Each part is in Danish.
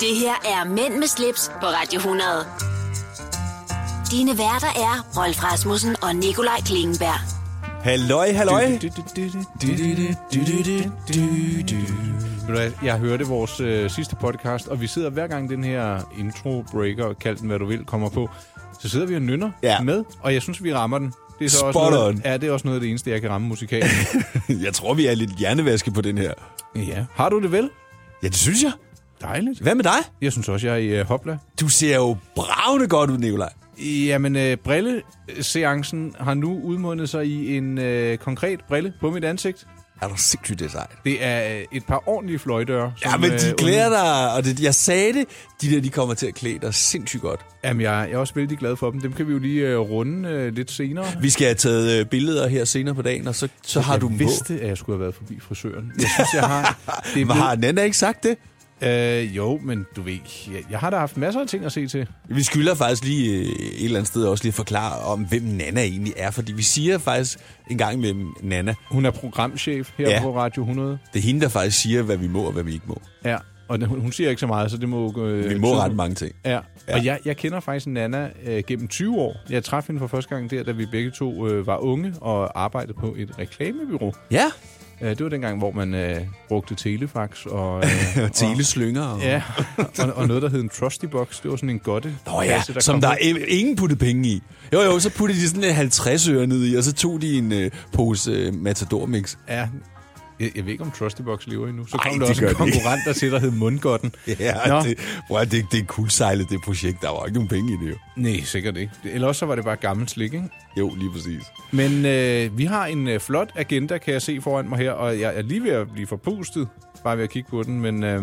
Det her er Mænd med slips på Radio 100. Dine værter er Rolf Rasmussen og Nikolaj Klingenberg. Halløj, halløj. Jeg hørte vores øh, sidste podcast, og vi sidder hver gang den her intro-breaker, kald den hvad du vil, kommer på, så sidder vi og nynner Ja. med, og jeg synes, vi rammer den. Det er så Spot også noget, on. Ja, det er også noget af det eneste, jeg kan ramme musikalt. Jeg tror, vi er lidt hjernevaske på den her. ja. Har du det vel? Ja, det synes jeg. Dejligt. Hvad med dig? Jeg synes også, jeg er i uh, hopla. Du ser jo bravende godt ud, Nikolaj. Jamen, øh, brilleseancen har nu udmundet sig i en øh, konkret brille på mit ansigt. Er du sindssygt det er sejt? Det er øh, et par ordentlige fløjdøre. Ja, men de klæder dig, og det, jeg sagde det, de der, de kommer til at klæde dig sindssygt godt. Jamen, jeg, jeg er også vældig glad for dem. Dem kan vi jo lige øh, runde øh, lidt senere. Vi skal have taget øh, billeder her senere på dagen, og så, så har jeg du dem vidste, at jeg skulle have været forbi frisøren. Jeg synes, jeg har... Det er Har Nana ikke sagt det? Øh, jo, men du ved, jeg, jeg har da haft masser af ting at se til. Vi skylder faktisk lige øh, et eller andet sted også lige at forklare om, hvem Nana egentlig er. Fordi vi siger faktisk en gang med Nana, Hun er programchef her Ja. på Radio 100. det er hende, der faktisk siger, hvad vi må og hvad vi ikke må. Ja, og hun, hun siger ikke så meget, så det må... Øh, Vi må ret mange ting. Ja, Ja. og jeg, jeg kender faktisk Nana øh, gennem 20 år. Jeg traf hende for første gang der, da vi begge to øh, var unge og arbejdede på et reklamebyrå. Ja, Øh, det var dengang, hvor man øh, brugte telefax og... Øh, og teleslynger. Og... Ja, og, og noget, der hed en trusty box. Det var sådan en godte. Nå ja, kasse, som kom der ud. er ingen putte penge i. Jo, jo, så puttede de sådan en 50 øre ned i, og så tog de en øh, pose øh, Matador Mix. Ja, jeg, jeg ved ikke, om Trusty Box lever endnu. Så Ej, kom det der også en konkurrent der til, der hed Mundgodten. Ja, Nå. det, bror, det, det er kuldsejlet, det projekt. Der var ikke nogen penge i det, jo. Nej, sikkert ikke. Eller også så var det bare gammelt slik, ikke? Jo, lige præcis. Men øh, vi har en øh, flot agenda, kan jeg se foran mig her, og jeg er lige ved at blive forpustet, bare ved at kigge på den, men øh,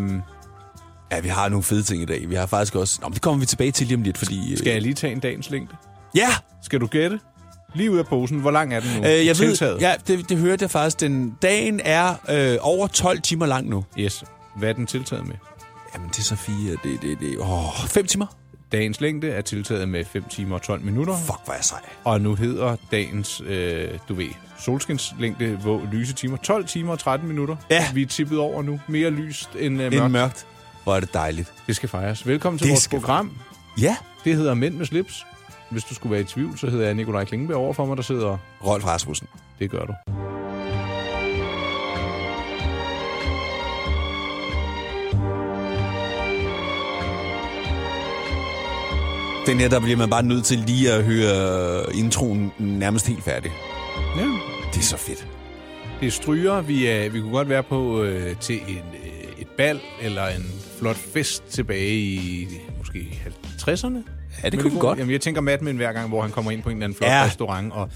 Ja, vi har nogle fede ting i dag. Vi har faktisk også... Nå, men det kommer vi tilbage til lige om lidt, fordi... øh, skal jeg lige tage en dagens længde? Ja! Skal du gætte? Lige ud af posen. Hvor lang er den nu? Øh, jeg Tiltaget. ved, ja, det, det hørte jeg faktisk. Den, dagen er øh, over 12 timer lang nu. Yes. Hvad er den tiltaget med? Jamen, det er så fire. Det, det, det, åh, 5 timer? Dagens længde er tiltaget med 5 timer og 12 minutter. Fuck, hvor er jeg sej. Og nu hedder dagens, øh, du ved, solskinslængde, hvor lyse timer, 12 timer og 13 minutter. Ja. Vi er tippet over nu. Mere lyst end øh, Det er mørkt. mørkt. Hvor er det dejligt. Det skal fejres. Velkommen til Det vores program. Ja, Det hedder Mænd med slips. Hvis du skulle være i tvivl, så hedder jeg Nikolaj Klingenberg over for mig, der sidder. Rolf Rasmussen. Det gør du. Den her, der bliver man bare nødt til lige at høre introen nærmest helt færdig. Ja. Det er så fedt. Det er stryger. Vi, er, vi kunne godt være på øh, til en, øh, et bal eller en flot fest tilbage i måske 50'erne. Ja, det kunne godt. Jamen, jeg tænker Mad Men hver gang, hvor han kommer ind på en eller anden flot Ja. ja. restaurant og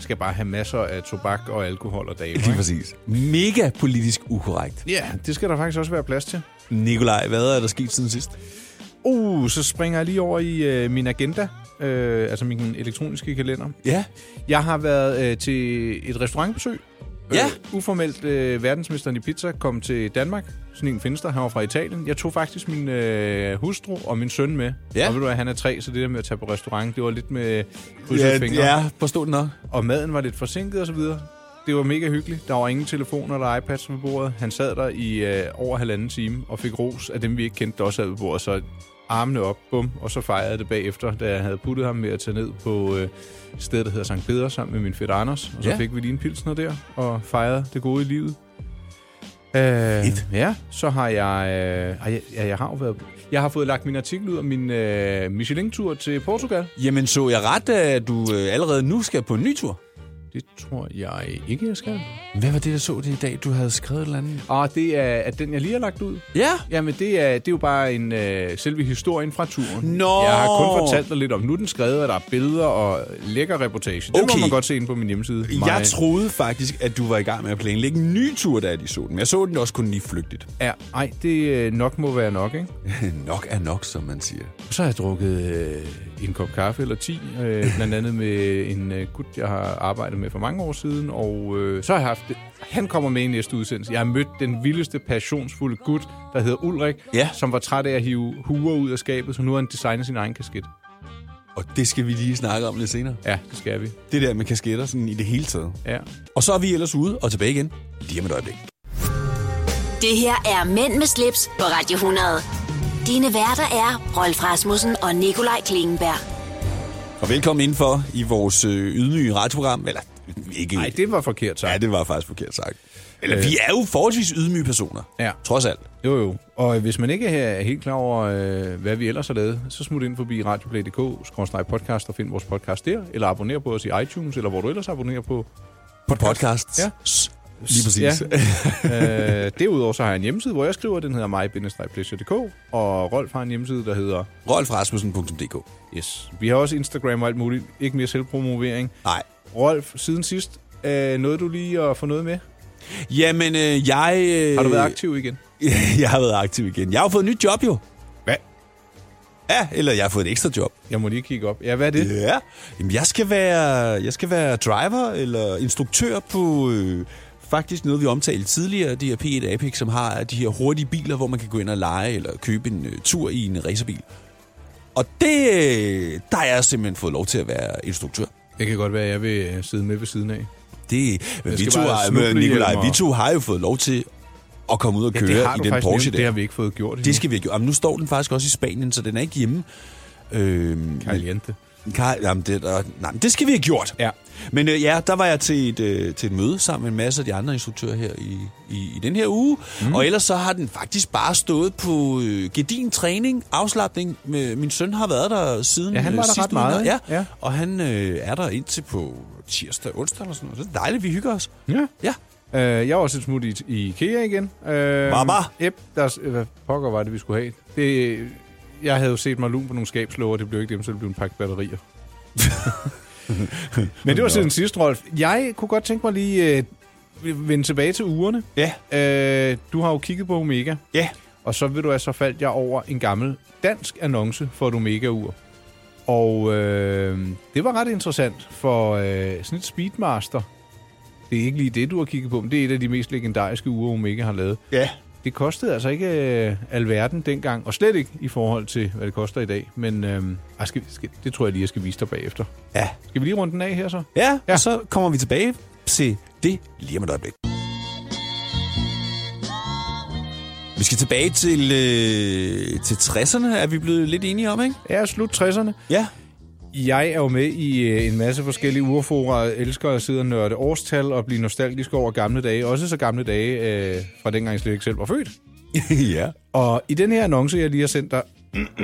skal bare have masser af tobak og alkohol og damer. Lige ikke? præcis. Mega politisk ukorrekt. Ja, det skal der faktisk også være plads til. Nikolaj, hvad er der sket siden sidst? Uh, så springer jeg lige over i øh, min agenda, øh, altså min elektroniske kalender. Ja. Jeg har været øh, til et restaurantbesøg. Ja. Øh, uformelt øh, verdensmesteren i pizza kom til Danmark. Sådan en findes der. Han var fra Italien. Jeg tog faktisk min øh, hustru og min søn med. Ja. Og ved du hvad, han er tre, så det der med at tage på restaurant, det var lidt med krydsede Ja, fingre. ja, forstod det nok. Og maden var lidt forsinket og så videre. Det var mega hyggeligt. Der var ingen telefoner eller iPads ved bordet. Han sad der i øh, over halvanden time og fik ros af dem, vi ikke kendte, der også sad ved bordet. Så armene op, bum, og så fejrede jeg det bagefter, da jeg havde puttet ham med at tage ned på øh, stedet, der hedder Sankt Peder, sammen med min fætter Anders. Og så Ja. fik vi lige en pilsner der, og fejrede det gode i livet. Øh, Fedt. ja, så har jeg, øh, ej, ja, jeg har jo været, jeg har fået lagt min artikel ud om min øh, Michelin-tur til Portugal. Jamen, så jeg ret, at du øh, allerede nu skal på en ny tur? Det tror jeg ikke, jeg skal. Hvad var det, jeg så det i dag? Du havde skrevet et eller andet. Og det er at den, jeg lige har lagt ud. Ja. Jamen, det er, det er jo bare en øh, selve historien fra turen. Nå! Jeg har kun fortalt dig lidt om. Nu er den skrevet, at der er billeder og lækker reportage. Det Okay. må man godt se inde på min hjemmeside. Jeg troede faktisk, at du var i gang med at planlægge en ny tur, da de så den. Jeg så den også kun lige flygtigt. Ja, ej, det øh, nok må være nok, ikke? nok er nok, som man siger. Så har jeg drukket øh, en kop kaffe eller 10, øh, blandt andet med en øh, gut, jeg har arbejdet med for mange år siden, og øh, så har jeg haft det. Han kommer med i næste udsendelse. Jeg har mødt den vildeste, passionsfulde gut, der hedder Ulrik, Ja. som var træt af at hive huer ud af skabet, så nu har han designet sin egen kasket. Og det skal vi lige snakke om lidt senere. Ja, det skal vi. Det der med kasketter sådan i det hele taget. Ja. Og så er vi ellers ude og tilbage igen lige om et øjeblik. Det her er Mænd med slips på Radio 100. Dine værter er Rolf Rasmussen og Nikolaj Klingenberg. Og velkommen indenfor i vores øh, ydmyge radioprogram. Eller ikke... Nej, det var forkert sagt. Ja, det var faktisk forkert sagt. Eller, vi er jo forholdsvis ydmyge personer. Ja. Trods alt. Jo, jo. Og hvis man ikke er helt klar over, øh, hvad vi ellers har lavet, så smut ind forbi radioplay.dk, podcast og find vores podcast der, eller abonner på os i iTunes, eller hvor du ellers abonnerer på. På podcasts. Ja. Lige præcis. Ja. øh, derudover så har jeg en hjemmeside, hvor jeg skriver, den hedder mig-pleasure.dk, og Rolf har en hjemmeside, der hedder... Rolfrasmussen.dk Yes. Vi har også Instagram og alt muligt. Ikke mere selvpromovering. Nej. Rolf, siden sidst, øh, nåede du lige at få noget med? Jamen, øh, jeg... Øh, Har du været aktiv igen? jeg har været aktiv igen. Jeg har fået et nyt job, jo. Hvad? Ja, eller jeg har fået et ekstra job. Jeg må lige kigge op. Ja, hvad er det? Ja. Jamen, jeg skal være, jeg skal være driver eller instruktør på øh, faktisk noget, vi omtalte tidligere, de her P1 Apex, som har de her hurtige biler, hvor man kan gå ind og lege eller købe en øh, tur i en racerbil. Og det, øh, der har jeg simpelthen fået lov til at være instruktør. Det kan godt være, at jeg vil øh, sidde med ved siden af. Det, men vi to, har, men Nikolaj, vi to har jo fået lov til at komme ud og køre det har i den Porsche der. Det har vi ikke fået gjort endnu. Det skal vi have gjort. Jamen, nu står den faktisk også i Spanien, så den er ikke hjemme. Øhm, Caliente. Kar, jamen, det, der, nej, men det skal vi have gjort. Ja. Men øh, ja, der var jeg til et, øh, til et møde sammen med en masse af de andre instruktører her i, i, i den her uge. Mm. Og ellers så har den faktisk bare stået på øh, gedin træning, afslappning. Med, min søn har været der siden Ja, han var øh, der ret meget, uge. Ja. Ja. Og han øh, er der indtil på tirsdag, onsdag eller sådan noget. Det er dejligt, vi hygger os. Ja. Ja. Øh, jeg var også et smut i, i IKEA igen. Øh, Baba. Yep, der, er- hvad pokker var det, vi skulle have? Det, jeg havde jo set mig lun på nogle skabslåger, det blev ikke dem, så det blev en pakke batterier. Men det var siden sidst, Rolf. Jeg kunne godt tænke mig lige øh, vende tilbage til ugerne. Ja. Øh, du har jo kigget på Omega, Ja. og så vil du altså faldt jeg over en gammel dansk annonce for et Omega-ur. Og øh, det var ret interessant, for øh, sådan et Speedmaster, det er ikke lige det, du har kigget på, men det er et af de mest legendariske ure, Omega har lavet. Ja. Det kostede altså ikke øh, alverden dengang, og slet ikke i forhold til, hvad det koster i dag. Men øh, ej, skal, skal, det tror jeg lige, jeg skal vise dig bagefter. Ja. Skal vi lige runde den af her så? Ja, Ja. ja, og så kommer vi tilbage til det lige om et øjeblik. Vi skal tilbage til, øh, til 60'erne, er vi blevet lidt enige om, ikke? Ja, slut 60'erne. Ja. Jeg er jo med i øh, en masse forskellige urfora, Jeg elsker at sidde og nørde årstal og blive nostalgisk over gamle dage. Også så gamle dage, øh, fra dengang jeg slet ikke selv var født. ja. Og i den her annonce, jeg lige har sendt dig,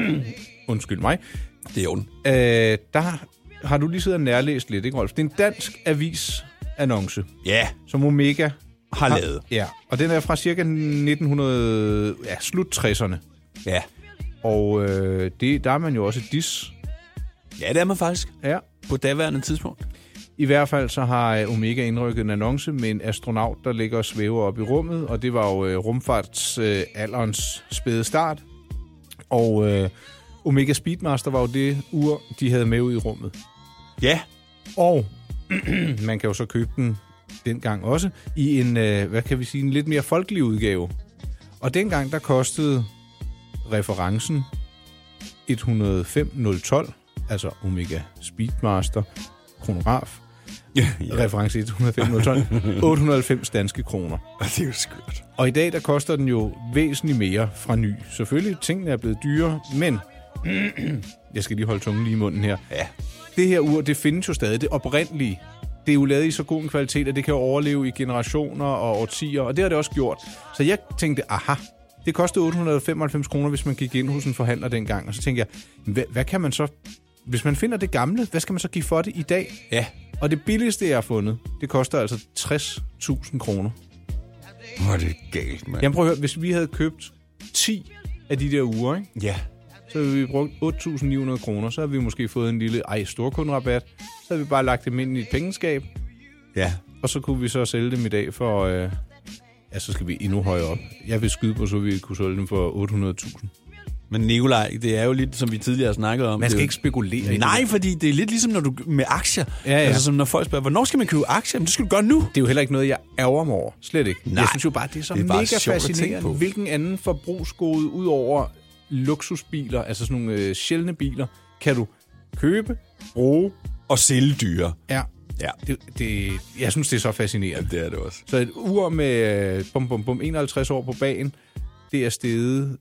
undskyld mig, Det er ondt. øh, der har du lige siddet og nærlæst lidt, ikke Rolf? Det er en dansk avis-annonce, Ja, som Omega har lavet. Ja, og den er fra cirka 1900, ja, slut 60'erne. Ja. Og øh, det, der er man jo også dis. Ja, det er man faktisk. Ja. På daværende tidspunkt. I hvert fald så har øh, Omega indrykket en annonce med en astronaut, der ligger og svæver op i rummet, og det var jo øh, rumfartsalderens øh, spæde start. Og øh, Omega Speedmaster var jo det ur, de havde med ud i rummet. Ja. Og man kan jo så købe den dengang også i en, øh, hvad kan vi sige, en lidt mere folkelig udgave. Og dengang der kostede referencen 105012, altså Omega Speedmaster kronograf, Ja, reference 105012, 890 danske kroner. det er jo skørt. Og i dag der koster den jo væsentligt mere fra ny. Selvfølgelig, tingene er blevet dyre, men jeg skal lige holde tungen lige i munden her. Ja. Det her ur, det findes jo stadig, det oprindelige. Det er jo lavet i så god en kvalitet, at det kan overleve i generationer og årtier, og det har det også gjort. Så jeg tænkte, aha, det kostede 895 kroner, hvis man gik ind hos en forhandler dengang. Og så tænkte jeg, hvad, hvad kan man så... Hvis man finder det gamle, hvad skal man så give for det i dag? Ja. Og det billigste, jeg har fundet, det koster altså 60.000 kroner. Hvor er det galt, mand. Jamen prøv at høre, hvis vi havde købt 10 af de der uger, ikke? Ja. så havde vi brugt 8.900 kroner, så havde vi måske fået en lille ej storkunderabat. Så havde vi bare lagt dem ind i et pengeskab, Ja. og så kunne vi så sælge dem i dag for... Øh, ja, så skal vi endnu højere op. Jeg vil skyde på, så vi kunne sælge dem for 800.000. Men Nikolaj, det er jo lidt, som vi tidligere har snakket om. Man det skal jo- ikke spekulere i det. Nej, fordi det er lidt ligesom når du med aktier. Ja, ja. Altså som når folk spørger, hvornår skal man købe aktier? Jamen, det skal du gøre nu. Det er jo heller ikke noget, jeg ærger mig over. Slet ikke. Nej. Jeg synes jo bare, det er så Det er mega fascinerende. Hvilken anden forbrugsgode, ud over luksusbiler, altså sådan nogle øh, sjældne biler, kan du købe, bruge? Og sælge dyre. Ja. Ja. Det, det, jeg synes, det er så fascinerende. Det er det også. Så et ur med øh, bum, bum, bum, 51 år på bagen, det er steget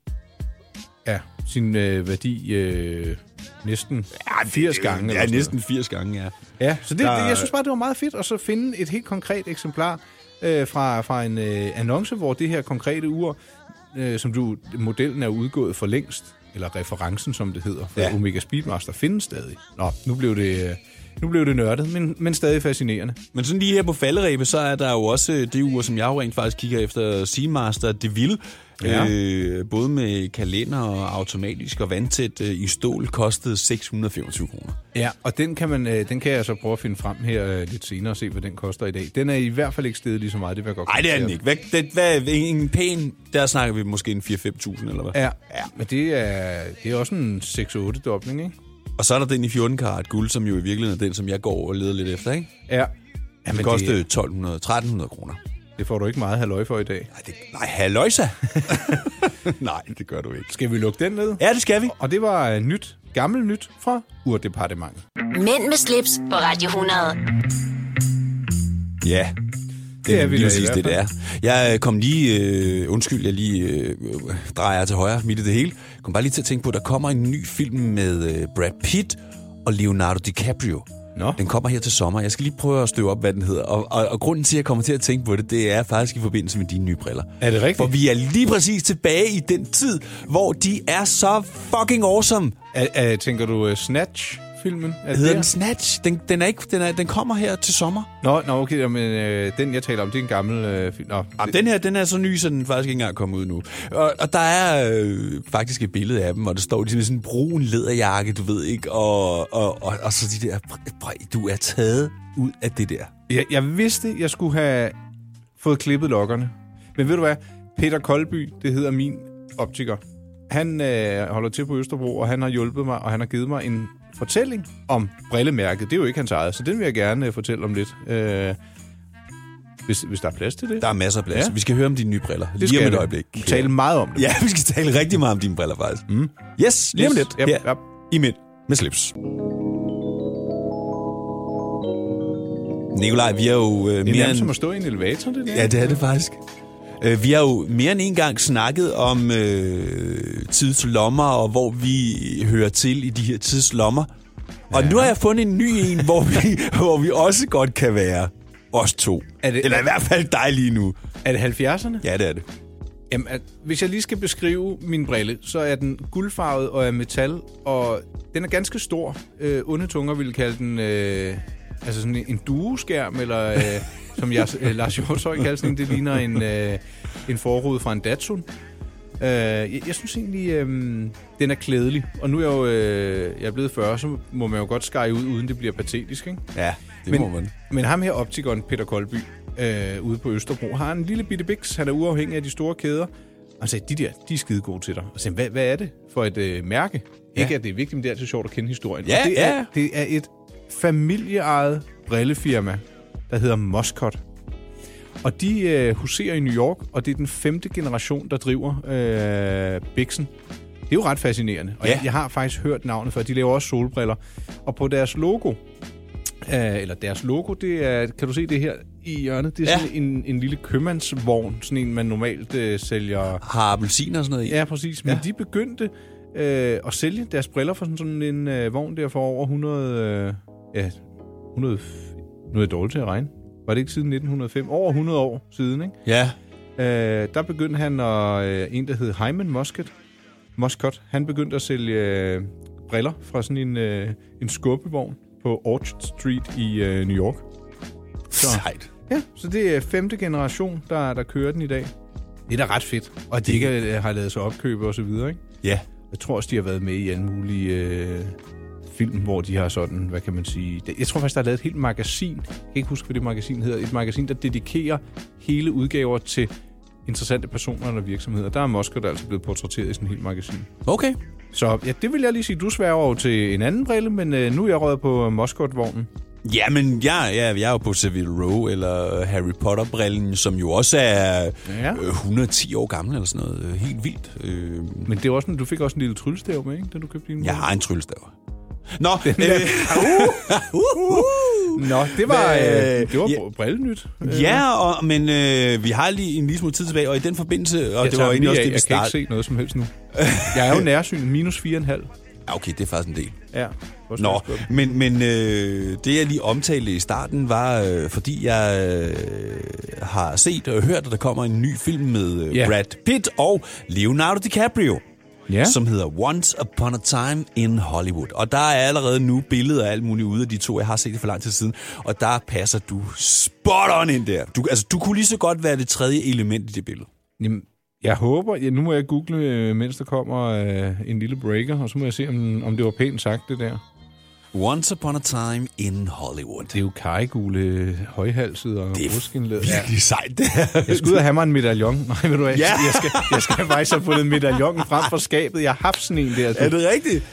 Ja, sin øh, værdi øh, næsten ja, 80 gange. Ja, næsten 80 gange, ja. Ja, så det, Der- det, jeg synes bare, det var meget fedt at så finde et helt konkret eksemplar øh, fra, fra en øh, annonce, hvor det her konkrete ur, øh, som du, modellen er udgået for længst, eller referencen, som det hedder, for Ja. Omega Speedmaster, findes stadig. Nå, nu blev det, øh, nu blev det nørdet, men, men stadig fascinerende. Men sådan lige her på falderæbet, så er der jo også øh, det ur, som jeg jo rent faktisk kigger efter, Seamaster DeVille. Ja. Øh, både med kalender og automatisk og vandtæt øh, i stål, kostede 625 kroner. Ja, og den kan, man, øh, den kan jeg så prøve at finde frem her øh, lidt senere og se, hvad den koster i dag. Den er i hvert fald ikke steget lige så meget, det vil jeg godt Nej, det er den ikke. Hvad, det, hvad, en pæn, der snakker vi måske en 4-5.000 eller hvad? Ja, ja, men det er, det er også en 6-8 dobling, ikke? Og så er der den i 14 karat guld, som jo i virkeligheden er den, som jeg går og leder lidt efter, ikke? Ja. Den men koster det, 1200-1300 kroner. Det får du ikke meget halvøj for i dag. Nej, det, nej halløjsa. nej, det gør du ikke. Skal vi lukke den ned? Ja, det skal vi. Og det var øh, nyt, gammelt nyt fra Urdepartementet. Mænd med slips på Radio 100. Ja, Det er vi lige præcis det, det er. Jeg øh, kom lige, øh, undskyld, jeg lige øh, drejer til højre midt i det hele. kom bare lige til at tænke på, at der kommer en ny film med øh, Brad Pitt og Leonardo DiCaprio. Nå. Den kommer her til sommer. Jeg skal lige prøve at støve op, hvad den hedder. Og, og, og grunden til, at jeg kommer til at tænke på det, det er faktisk i forbindelse med dine nye briller. Er det rigtigt? For vi er lige præcis tilbage i den tid, hvor de er så fucking awesome. Er, er, tænker du uh, Snatch-filmen? Er det Hedder der? den Snatch? Den, den, er ikke, den, er, den kommer her til sommer. Nå, nå okay, men øh, den jeg taler om, det er en gammel øh, film. Nå, Jamen, den her, den er så ny, så den faktisk ikke engang er kommet ud nu. Og, og der er øh, faktisk et billede af dem, hvor der står de med sådan en brun læderjakke, du ved ikke, og, og, og, og så de der, "Bre- Bre, du er taget ud af det der. Jeg, jeg vidste, jeg skulle have fået klippet lokkerne. Men ved du hvad? Peter Kolby, det hedder min optiker. Han øh, holder til på Østerbro, og han har hjulpet mig, og han har givet mig en fortælling om brillemærket. Det er jo ikke hans eget, så den vil jeg gerne øh, fortælle om lidt. Øh, hvis, hvis der er plads til det. Der er masser af plads. Ja. Vi skal høre om dine nye briller. det lige skal om et vi. øjeblik. Tale meget om det. Ja, vi skal tale rigtig meget om dine briller, faktisk. Mm. Yes, lige om Yes, lidt. yep, her yep. i Mænd med slips. Nikolaj, vi er jo øh, Det er mere nærmest end... som at stå i en elevator, det der. Ja, det er det faktisk. Øh, Vi har jo mere end en gang snakket om øh, tidslommer, og hvor vi hører til i de her tidslommer. Og nu har jeg fundet en ny en, hvor vi, hvor vi også godt kan være os to. Er det- Eller i hvert fald dig lige nu. Er det 70'erne? Ja, det er det. Jamen, at, hvis jeg lige skal beskrive min brille, så er den guldfarvet og af metal, og den er ganske stor. Øh, onde tunger ville kalde den øh, altså sådan en, dueskærm, eller øh, som jeg, øh, Lars Hjortøj kalder sådan det ligner en, øh, en forrude fra en Datsun. Øh, jeg, jeg synes egentlig, øh, den er klædelig. Og nu er jeg jo øh, jeg er blevet 40, så må man jo godt skære ud, uden det bliver patetisk, ikke? Ja, det men, må man. Men ham her, optikeren Peter Kolby, øh, ude på Østerbro, har en lille bitte biks. Han er uafhængig af de store kæder. Og han sagde, de der, de er skide gode til dig. Og sagde, hvad, hvad er det for et øh, mærke? Ja. Ikke at det er vigtigt, men det er altid sjovt at kende historien. Ja, og det, ja. er, det er et familieejet brillefirma, der hedder Moscot. Og de øh, huserer i New York, og det er den femte generation, der driver øh, Bixen. Det er jo ret fascinerende. Og Ja. jeg, jeg har faktisk hørt navnet før. De laver også solbriller. Og på deres logo, øh, eller deres logo, det er, kan du se det her i hjørnet? Det er Ja. sådan en, en lille købmandsvogn, sådan en, man normalt øh, sælger Har appelsiner og sådan noget i? Ja, præcis. Men ja. de begyndte øh, at sælge deres briller for sådan, sådan en øh, vogn der for over 100... Øh, ja, 100... Nu er jeg dårlig til at regne. Var det ikke siden 1905? Over 100 år siden, ikke? Ja. Øh, der begyndte han at... Øh, en, der hed Hyman Muscat. Muscat. Han begyndte at sælge øh, briller fra sådan en, øh, en skubbevogn på Orchard Street i øh, New York. Sejt. Ja, så det er femte generation, der, der kører den i dag. Det er da ret fedt. Og de ikke øh, har lavet sig opkøbe og så videre, ikke? Ja. Jeg tror også, de har været med i alle mulige øh, film, hvor de har sådan, hvad kan man sige... Jeg tror faktisk, der er lavet et helt magasin. Jeg kan ikke huske, hvad det magasin hedder. Et magasin, der dedikerer hele udgaver til interessante personer eller virksomheder. Der er Moskva, der altså blevet portrætteret i sådan et helt magasin. Okay. Så ja, det vil jeg lige sige. Du sværger over til en anden brille, men øh, nu er jeg røget på Moscot-vognen. Ja, men jeg, jeg, jeg er jo på Seville Row, eller Harry Potter-brillen, som jo også er Ja. øh, 110 år gammel, eller sådan noget. Øh, Helt vildt. Øh, Men det er også, en- du fik også en lille tryllestav med, ikke, da du købte din jeg har en tryllestav. Nå, øh, Nå, det var, øh, det var ja. ja. brillenyt. ja, og, men øh, vi har lige en lille smule tid tilbage, og i den forbindelse, og jeg det var egentlig også det, vi jeg kan ikke startede. se noget som helst nu. Jeg er jo nærsyn, minus 4,5. Ja, okay, det er faktisk en del. Ja. Nå, men, men øh, det jeg lige omtalte i starten var, øh, fordi jeg øh, har set og hørt, at der kommer en ny film med øh, Ja. Brad Pitt og Leonardo DiCaprio. Ja. som hedder Once Upon a Time in Hollywood. Og der er allerede nu billeder af alt muligt ude af de to. Jeg har set det for lang tid siden. Og der passer du spot on ind der. Du, altså, du kunne lige så godt være det tredje element i det billede. Jamen, jeg håber, ja, nu må jeg google, øh, mens der kommer øh, en lille breaker, og så må jeg se, om, om det var pænt sagt, det der. Once Upon a Time in Hollywood. Det er jo kajgule, højhalset og Det er virkelig sejt, det her. Jeg skal ud og have mig en medaljon. Nej, ved du hvad? Ja. Jeg, skal, jeg skal faktisk have fundet medaljongen frem fra skabet. Jeg har haft sådan en der. Er det rigtigt?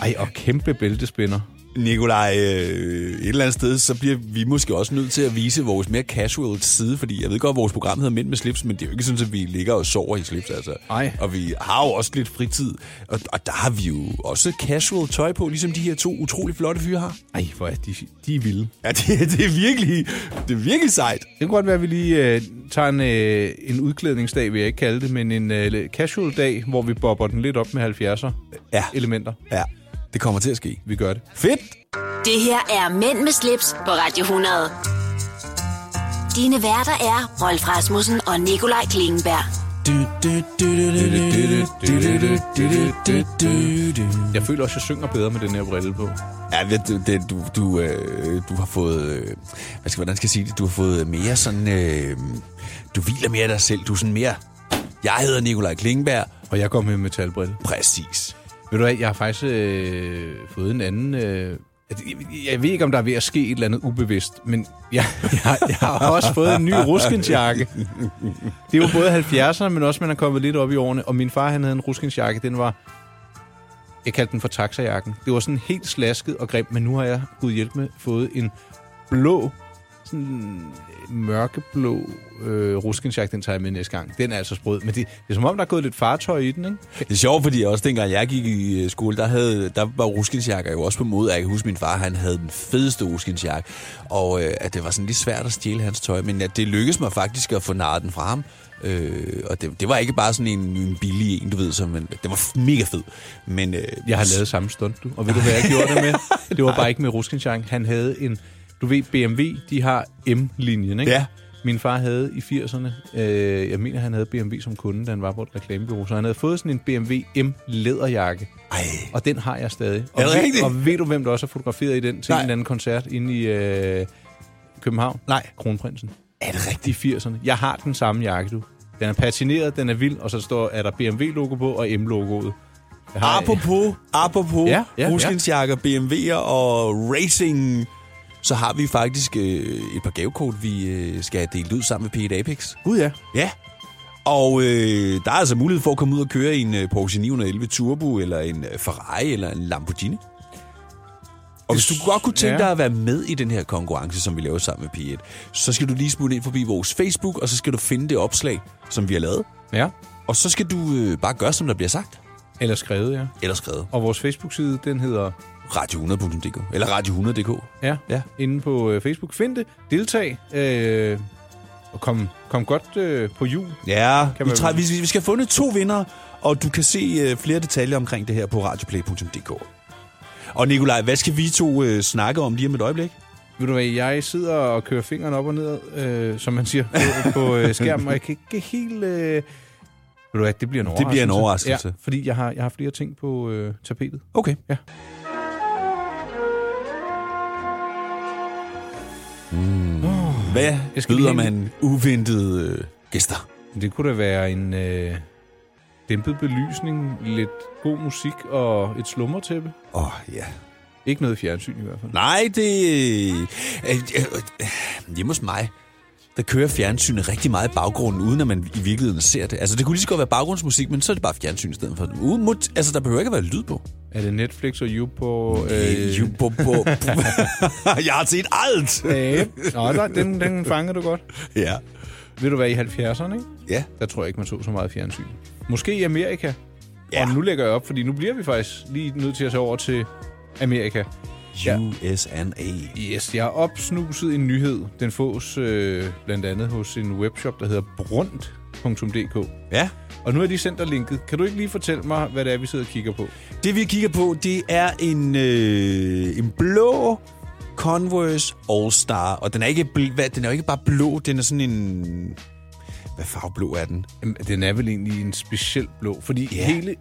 Ej, og kæmpe bæltespænder. Nikolaj, øh, et eller andet sted, så bliver vi måske også nødt til at vise vores mere casual side, fordi jeg ved godt, at vores program hedder Mænd med slips, men det er jo ikke sådan, at vi ligger og sover i slips, altså. Ej. Og vi har jo også lidt fritid, og, og der har vi jo også casual tøj på, ligesom de her to utrolig flotte fyre har. Ej, hvor er de, de er vilde. Ja, det, det, er virkelig, det er virkelig sejt. Det kan godt være, at vi lige øh, tager en, øh, en udklædningsdag, vil jeg ikke kalde det, men en øh, casual dag, hvor vi bobber den lidt op med 70'er Ja. elementer. Ja, det kommer til at ske. Vi gør det. Fedt! Det her er Mænd med slips på Radio 100. Dine værter er Rolf Rasmussen og Nikolaj Klingenberg. Jeg føler også, at jeg synger bedre med den her brille på. Ja, ved du, det, du, du, øh, du har fået... Øh, hvad skal, hvordan skal jeg sige det? Du har fået mere sådan... Øh, du hviler mere af dig selv. Du er sådan mere... Jeg hedder Nikolaj Klingberg. Og jeg går med metalbrille. Præcis. Ved du hvad, jeg har faktisk øh, fået en anden... Øh, jeg, jeg ved ikke, om der er ved at ske et eller andet ubevidst, men jeg, jeg, jeg har også fået en ny ruskensjakke. Det er jo både 70'erne, men også, man er kommet lidt op i årene. Og min far, han havde en ruskensjakke, den var... Jeg kaldte den for taxajakken. Det var sådan helt slasket og grim, men nu har jeg, gud hjælp med, fået en blå, sådan mørkeblå øh, ruskensjakke, den tager jeg med næste gang. Den er altså sprød, men det, det er som om, der er gået lidt fartøj i den, ikke? Det er sjovt, fordi også dengang jeg gik i øh, skole, der, havde, der var ruskinsjakker jo også på mode. Jeg kan huske, min far han havde den fedeste ruskinsjakke, og øh, at det var sådan lidt svært at stjæle hans tøj, men at det lykkedes mig faktisk at få narret den fra ham. Øh, og det, det var ikke bare sådan en, en billig en, du ved, som, men det var mega fed. Men, øh, Jeg har lavet samme stunt, du. Og ved du, hvad jeg gjorde det med? Det var bare ikke med Ruskinchang. Han havde en... Du ved, BMW, de har M-linjen, ikke? Ja. Min far havde i 80'erne, øh, jeg mener, han havde BMW som kunde, da han var på et reklamebureau, så han havde fået sådan en BMW M-læderjakke, Ej, og den har jeg stadig. Og, Er det ved, og ved du, hvem der også har fotograferet i den til Nej. en eller anden koncert inde i øh, København? Nej. Kronprinsen. er det rigtigt? I 80'erne. Jeg har den samme jakke, du. Den er patineret, den er vild, og så står, er der BMW-logo på og M-logoet. Apropos, apropos Ja, ja, ruskinsjakker, BMW'er og racing, så har vi faktisk øh, et par gavekort, vi øh, skal delt ud sammen med P1 Apex. Gud ja. Ja. Og øh, der er altså mulighed for at komme ud og køre i en øh, Porsche 911 Turbo, eller en øh, Ferrari, eller en Lamborghini. Og hvis du godt kunne tænke dig at være med i den her konkurrence, som vi laver sammen med P1, så skal du lige smutte ind forbi vores Facebook, og så skal du finde det opslag, som vi har lavet. Ja. Og så skal du øh, bare gøre, som der bliver sagt, Eller skrevet, ja. eller skrevet. Og vores Facebook-side, den hedder Radio100.dk, eller Radio100.dk. ja, Ja. inde på øh, Facebook. Find det, deltag, øh, og kom, kom godt øh, på jul. Ja, Kan vi, træ, vi, vi skal have fundet to vinder, og du kan se øh, flere detaljer omkring det her på radioplay.dk. Og Nikolaj, hvad skal vi to øh, snakke om lige om et øjeblik? Ved du hvad, jeg sidder og kører fingeren op og ned, øh, som man siger, på, på øh, skærmen, og jeg kan ikke helt... Øh, ved du hvad, det bliver en overraskelse. Det bliver en overraskelse. Ja, fordi jeg har, jeg har flere ting på øh, tapetet. Okay. Ja. Hvad Jeg skal byder lige man uventede øh, gæster? Det kunne da være en øh, dæmpet belysning, lidt god musik og et slummertæppe. Åh, oh, ja. Ikke noget fjernsyn i hvert fald. Nej, det... Øh, øh, øh, hjemme hos mig, der kører fjernsynet rigtig meget i baggrunden, uden at man i virkeligheden ser det. Altså, det kunne lige så godt være baggrundsmusik, men så er det bare fjernsyn i stedet for. Uden, mut- altså, der behøver ikke at være lyd på. Er det Netflix og You på... Øh, jo, bo, bo. Jeg har set alt! Øh, Nå, der, den, den fanger du godt. Ja. Ved du hvad, i 70'erne, ikke? Ja. der tror jeg ikke, man så så meget fjernsyn. Måske i Amerika. Ja. Og nu lægger jeg op, fordi nu bliver vi faktisk lige nødt til at tage over til Amerika. Ja. USNA. Yes, jeg har opsnuset en nyhed. Den fås øh, blandt andet hos en webshop, der hedder brunt.dk. Ja. Og nu har de sendt dig linket. Kan du ikke lige fortælle mig, hvad det er, vi sidder og kigger på? Det vi kigger på, det er en, øh, en blå Converse All-Star. Og den er, ikke hvad, den er jo ikke bare blå, den er sådan en... Hvad farve blå er den? Jamen, den er vel egentlig en speciel blå, fordi Ja. hele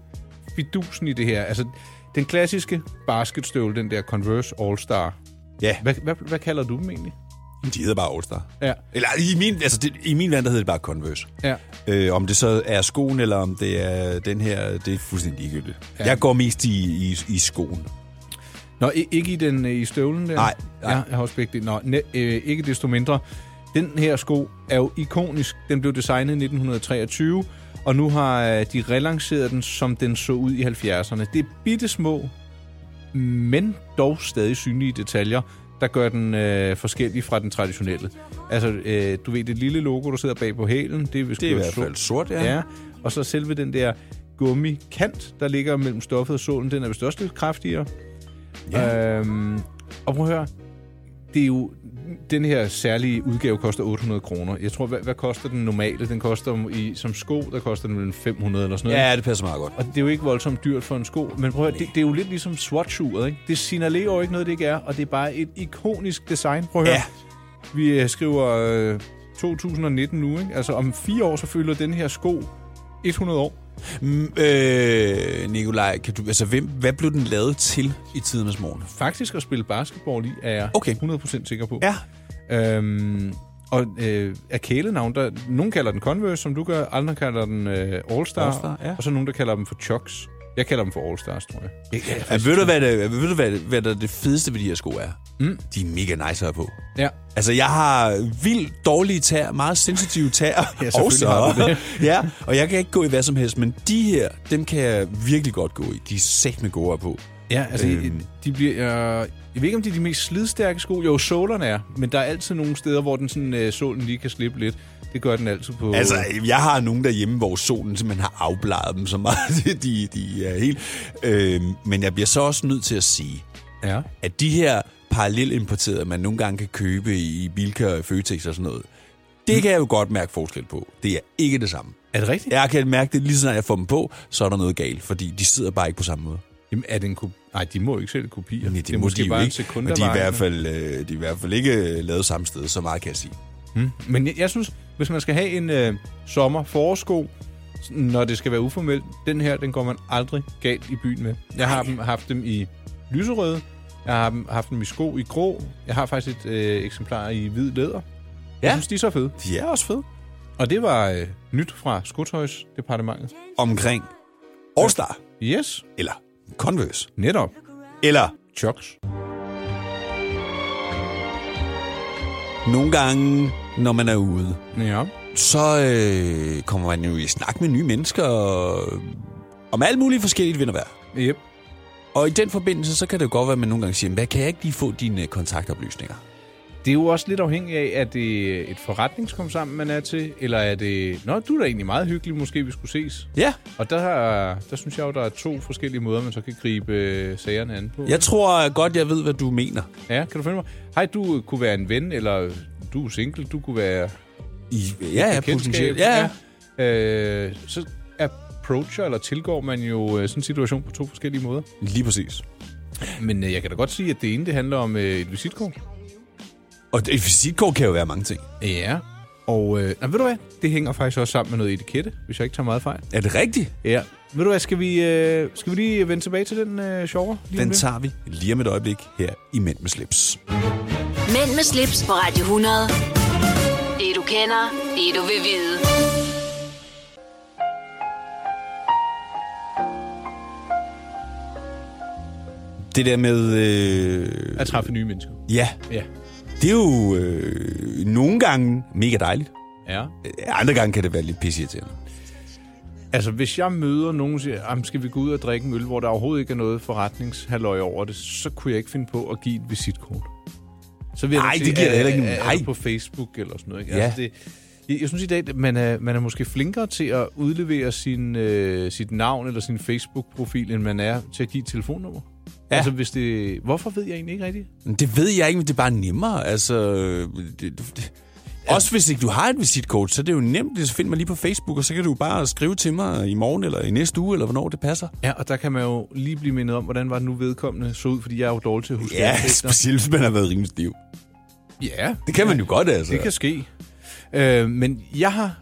fidusen i det her, altså den klassiske basketstøvle, den der Converse All-Star, Ja, hvad, hvad, hvad kalder du dem egentlig? de hedder bare All-Star. Ja. Eller i min, altså det, i min verden, der hedder det bare Converse. Ja. Øh, om det så er skoen, eller om det er den her, det er fuldstændig ligegyldigt. Ja. Jeg går mest i, i, i skoen. Nå, ikke i den øh, i støvlen der? Nej, nej. Ja, jeg har også begge dele. Nå, ne, øh, ikke desto mindre. Den her sko er jo ikonisk. Den blev designet i 1923, og nu har øh, de relanceret den, som den så ud i 70'erne. Det er bitte små, men dog stadig synlige detaljer, der gør den øh, forskellig fra den traditionelle. Altså, øh, du ved, det lille logo, der sidder bag på hælen, det er, Det er i hvert sort. fald sort, ja. Ja, og så selve den der gummikant, der ligger mellem stoffet og sålen, den er vist også lidt kraftigere. Ja. Øhm, og prøv at høre, det er jo, den her særlige udgave koster 800 kroner. Jeg tror, hvad, hvad koster den normale? Den koster i, som sko, der koster den vel 500 eller sådan noget. Ja, det passer meget godt. Og det er jo ikke voldsomt dyrt for en sko, men prøv at høre, det, det er jo lidt ligesom Swatch-uret, ikke? Det signalerer jo ikke noget, det ikke er, og det er bare et ikonisk design. Prøv at høre, Ja. vi øh, skriver øh, 2019 nu, ikke? Altså om fire år, så fylder den her sko 100 år. Mm, øh, Nikolaj, kan du, altså, hvem, hvad blev den lavet til i tidernes morgen? Faktisk at spille basketball i, er jeg Okay. 100% sikker på. Ja. Øhm, og øh, er kælenavn, der, nogen kalder den Converse, som du gør, andre kalder den øh, All-Star, All-Star, ja. og så nogen, der kalder dem for Chucks. Jeg kalder dem for All-Stars, tror jeg. jeg, Ja, ved du, hvad, det, ved du hvad, hvad der er det fedeste ved de her sko er? Mm. De er mega nice at på. Ja. Altså, jeg har vildt dårlige tær, meget sensitive tær. Ja, selvfølgelig har det. ja, og jeg kan ikke gå i hvad som helst, men de her, dem kan jeg virkelig godt gå i. De er sæt med gode på. Ja, altså, Øhm. øhm. de bliver... Øh, jeg ved ikke, om de er de mest slidstærke sko. Jo, sålerne er, men der er altid nogle steder, hvor den sådan, øh, sålen lige kan slippe lidt. Det gør den altid på... Altså, jeg har nogen derhjemme, hvor solen simpelthen har afbladet dem så meget. de, de er helt... Øh, men jeg bliver så også nødt til at sige, ja. at de her parallelimporterede, man nogle gange kan købe i Bilka, Føtex og sådan noget, det kan jeg jo godt mærke forskel på. Det er ikke det samme. Er det rigtigt? Jeg kan mærke det lige så snart jeg får dem på, så er der noget galt, fordi de sidder bare ikke på samme måde. Jamen, er det en kopi? Nej, de må jo ikke selv kopier. Nej, det er må måske de bare en ikke, sekund og de er, i hvert fald, øh, de er i hvert fald ikke øh, lavet samme sted, så meget kan jeg sige. Hmm. Men jeg, jeg synes, hvis man skal have en øh, sommer forårsko, når det skal være uformelt, den her, den går man aldrig galt i byen med. Jeg har dem, haft dem i lyserøde, jeg har dem, haft dem i sko i grå, jeg har faktisk et øh, eksemplar i hvid læder. Jeg Ja. synes, de er så fede. De er også fede. Og det var øh, nyt fra Skotøjsdepartementet. Omkring All-Star, Yes, eller Converse, netop. eller Chucks. nogle gange, når man er ude, Ja. så øh, kommer man jo i snak med nye mennesker og, om alt muligt forskelligt vind og vejr. Yep. Og i den forbindelse, så kan det jo godt være, at man nogle gange siger, hvad kan jeg ikke lige få dine kontaktoplysninger? Det er jo også lidt afhængigt af, at det er et forretningskom sammen, man er til, eller er det... Nå, du er da egentlig meget hyggelig, måske vi skulle ses. Ja, Og der, har- der synes jeg jo, der er to forskellige måder, man så kan gribe øh, sagerne an på. jeg tror godt, jeg ved, hvad du mener. Ja, kan du finde mig? Hej, du kunne være en ven, eller du er single, du kunne være I, ja, ja, potentielt. Ja, ja. Øh, så approacher eller tilgår man jo øh, sådan en situation på to forskellige måder. Lige præcis. Men øh, jeg kan da godt sige, at det ene det handler om øh, et visitkort. Og et visitkort kan jo være mange ting. Ja. Og øh, nej, ved du hvad? Det hænger faktisk også sammen med noget etikette, hvis jeg ikke tager meget fejl. Er det rigtigt? Ja. Ved du hvad, skal vi, øh, skal vi lige vende tilbage til den øh, sjovere? Lige Den tager vi lige om et øjeblik her i Mænd med slips. Mænd med slips på Radio 100. Det du kender, det du vil vide. Det der med... Øh, At træffe nye mennesker. ja, Ja. Det er jo øh, nogle gange mega dejligt. Ja. Øh, Andre gange kan det være lidt pisseirriterende. Altså, hvis jeg møder nogen, og siger, "Jamen, skal vi gå ud og drikke en øl, hvor der overhovedet ikke er noget forretningshalløj over det, så kunne jeg ikke finde på at give et visitkort. Så vil jeg Nej, nok det sige, giver er- heller ikke er- er på Facebook eller sådan noget. Ikke? Ja. Altså, det, jeg, jeg synes i dag, at man er, man er måske flinkere til at udlevere sin, øh, sit navn eller sin Facebook-profil, end man er til at give et telefonnummer. Ja. Altså, hvis det... Hvorfor ved jeg egentlig ikke rigtigt? Det ved jeg ikke, men det er bare nemmere. Altså, det, det, også hvis ikke du har et visitkort, så er det jo nemt. Så find mig lige på Facebook, og så kan du bare skrive til mig i morgen, eller i næste uge, eller hvornår det passer. Ja, og der kan man jo lige blive mindet om, hvordan var det nu vedkommende så ud, fordi jeg er jo dårlig til at huske Ja, specielt hvis man har været rimelig stiv. Ja, Det kan man jo godt, altså. det kan ske. Øh, men jeg har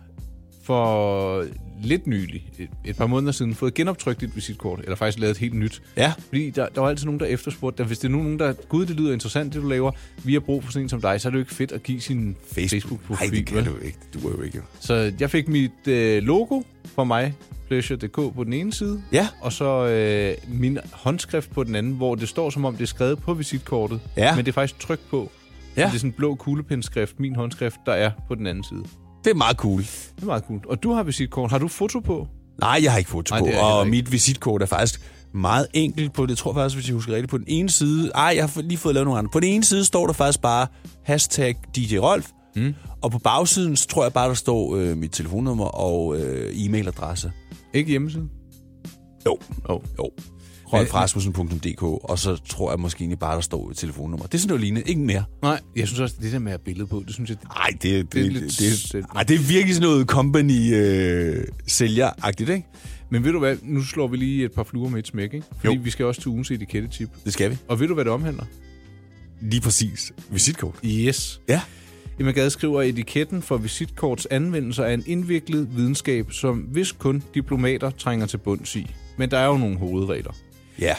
for lidt nylig, et, et par måneder siden, fået genoptrykt et visitkort, eller faktisk lavet et helt nyt. Ja. Fordi der, der var altid nogen, der efterspurgte, at hvis det er nogen, der, gud, det lyder interessant, det du laver, vi har brug for sådan en som dig, så er det jo ikke fedt at give sin Facebook-profil. Nej, det kan du ikke. Du er jo ikke. Så jeg fik mit øh, logo for mig, Pleasure.dk på den ene side, Ja. og så øh, min håndskrift på den anden, hvor det står som om, det er skrevet på visitkortet, Ja. men det er faktisk trykt på. Ja. Så det er sådan en blå kuglepindskrift, min håndskrift, der er på den anden side. Det er meget cool. Det er meget cool. Og du har visitkort. Har du foto på? Nej, jeg har ikke foto Nej, på, og ikke. mit visitkort er faktisk meget enkelt på det. Jeg tror faktisk, hvis jeg husker rigtigt, på den ene side... Ej, jeg har lige fået lavet nogle andre. På den ene side står der faktisk bare hashtag DJ Rolf, mm. og på bagsiden så tror jeg bare, der står øh, mit telefonnummer og øh, e-mailadresse. Ikke hjemmesiden? Jo, Oh. jo. rolfrasmussen.dk, og så tror jeg måske egentlig bare, der står et telefonnummer. Det er sådan noget lignende, ikke mere. Nej, jeg synes også, det der med at have billede på, det synes jeg... Nej, det, det, Det er det, det, det, ej, det er virkelig sådan noget company-sælger-agtigt, ikke? Men ved du hvad, nu slår vi lige et par fluer med et smæk, ikke? Fordi Jo. vi skal også til ugens etikettetip. Det skal vi. Og ved du, hvad det omhandler? Lige præcis. Visitkort. Yes. Ja. Emma Gade skriver, at etiketten for visitkorts anvendelser er en indviklet videnskab, som hvis kun diplomater trænger til bunds i. Men der er jo nogle hovedregler. Ja.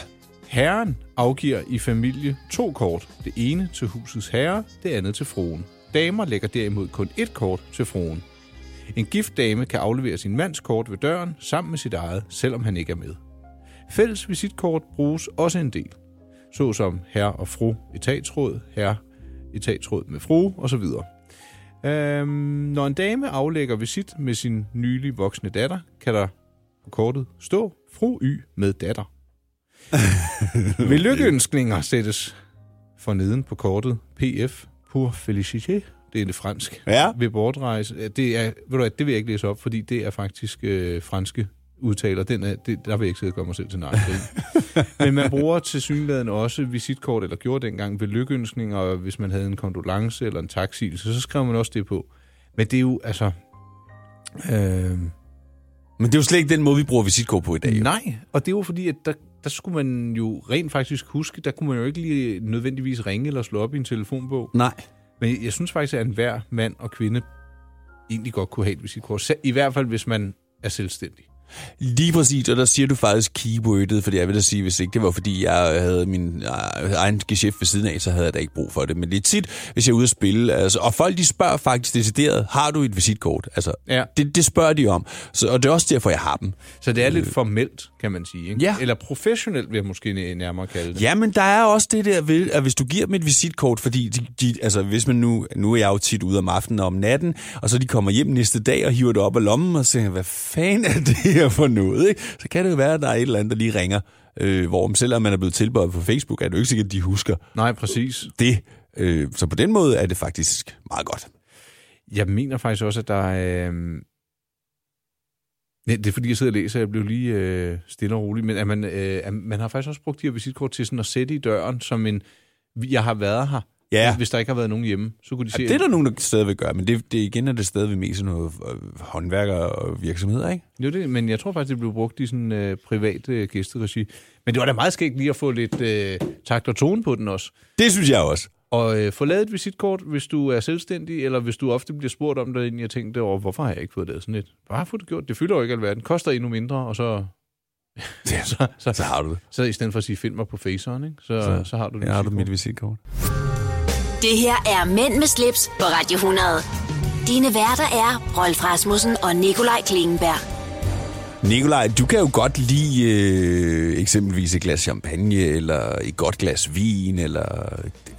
Herren afgiver i familie to kort. Det ene til husets herre, det andet til fruen. Damer lægger derimod kun et kort til fruen. En gift dame kan aflevere sin mands kort ved døren sammen med sit eget, selvom han ikke er med. Fælles visitkort bruges også en del, såsom herre og fru etatsråd, herre etatsråd med fru osv. Øhm, når en dame aflægger visit med sin nylig voksne datter, kan der på kortet stå fru Y med datter. Ved lykkeønskninger sættes for neden på kortet PF pour félicité. Det er det fransk. Ja. Ved bortrejse. Det, er, ved du hvad, det vil jeg ikke læse op, fordi det er faktisk øh, franske udtaler. Den er, det, der vil jeg ikke sidde og gøre mig selv til nej. Men man bruger til synligheden også visitkort, eller gjorde dengang ved lykkeønskninger, og hvis man havde en kondolence eller en taksigelse, så skrev man også det på. Men det er jo, altså... Øh, Men det er jo slet ikke den måde, vi bruger visitkort på i dag. jo. Nej, og det er jo fordi, at der, der skulle man jo rent faktisk huske, der kunne man jo ikke lige nødvendigvis ringe eller slå op i en telefonbog. Nej. Men jeg synes faktisk, at enhver mand og kvinde egentlig godt kunne have et visitkort. I hvert fald, hvis man er selvstændig. Lige præcis, og der siger du faktisk keywordet, fordi jeg vil da sige, hvis ikke det var, fordi jeg havde min øh, egen geschæft ved siden af, så havde jeg da ikke brug for det. Men det er tit, hvis jeg er ude at spille, altså, og folk de spørger faktisk decideret, har du et visitkort? Altså, Ja. det, det spørger de om, så, og det er også derfor, jeg har dem. Så det er lidt formelt, kan man sige. Ikke? Ja. Eller professionelt, vil jeg måske næ- nærmere kalde det. Ja, men der er også det der ved, at hvis du giver dem et visitkort, fordi de, de, altså hvis man nu, nu er jeg jo tit ude om aftenen og om natten, og så de kommer hjem næste dag og hiver det op af lommen og siger, hvad fanden er det her for noget? Ikke? Så kan det jo være, at der er et eller andet, der lige ringer, øh, hvor selvom man er blevet tilbøjet på Facebook, er det jo ikke sikkert, at de husker Nej, præcis. det. Øh, så på den måde er det faktisk meget godt. Jeg mener faktisk også, at der er... Øh... Ja, det er fordi, jeg sidder og læser, jeg blev lige øh, stille og rolig, men at man, øh, at man har faktisk også brugt de her visitkort til sådan at sætte i døren, som en, jeg har været her. Ja. Hvis der ikke har været nogen hjemme, så kunne de se... Ja, det er der nogen, der stadigvæk gør, men det, det igen er det stadig mest sådan noget øh, håndværker og virksomheder, ikke? Jo, det, men jeg tror faktisk, det blev brugt i sådan øh, privat øh, gæsteregi. Men det var da meget skægt lige at få lidt øh, takt og tone på den også. Det synes jeg også. Og øh, få lavet et visitkort, hvis du er selvstændig, eller hvis du ofte bliver spurgt om det, jeg tænkte over, hvorfor har jeg ikke fået lavet sådan et? Bare få det gjort. Det fylder jo ikke alverden. Koster endnu mindre, og så... Ja, så, så, Så har du det. så, i stedet for at sige, find mig på faceren, ikke? Så, så, så har du det. Ja, har du mit visitkort. Det her er Mænd med slips på Radio 100. Dine værter er Rolf Rasmussen og Nikolaj Klingenberg. Nikolaj, du kan jo godt lide øh, eksempelvis et glas champagne, eller et godt glas vin, eller...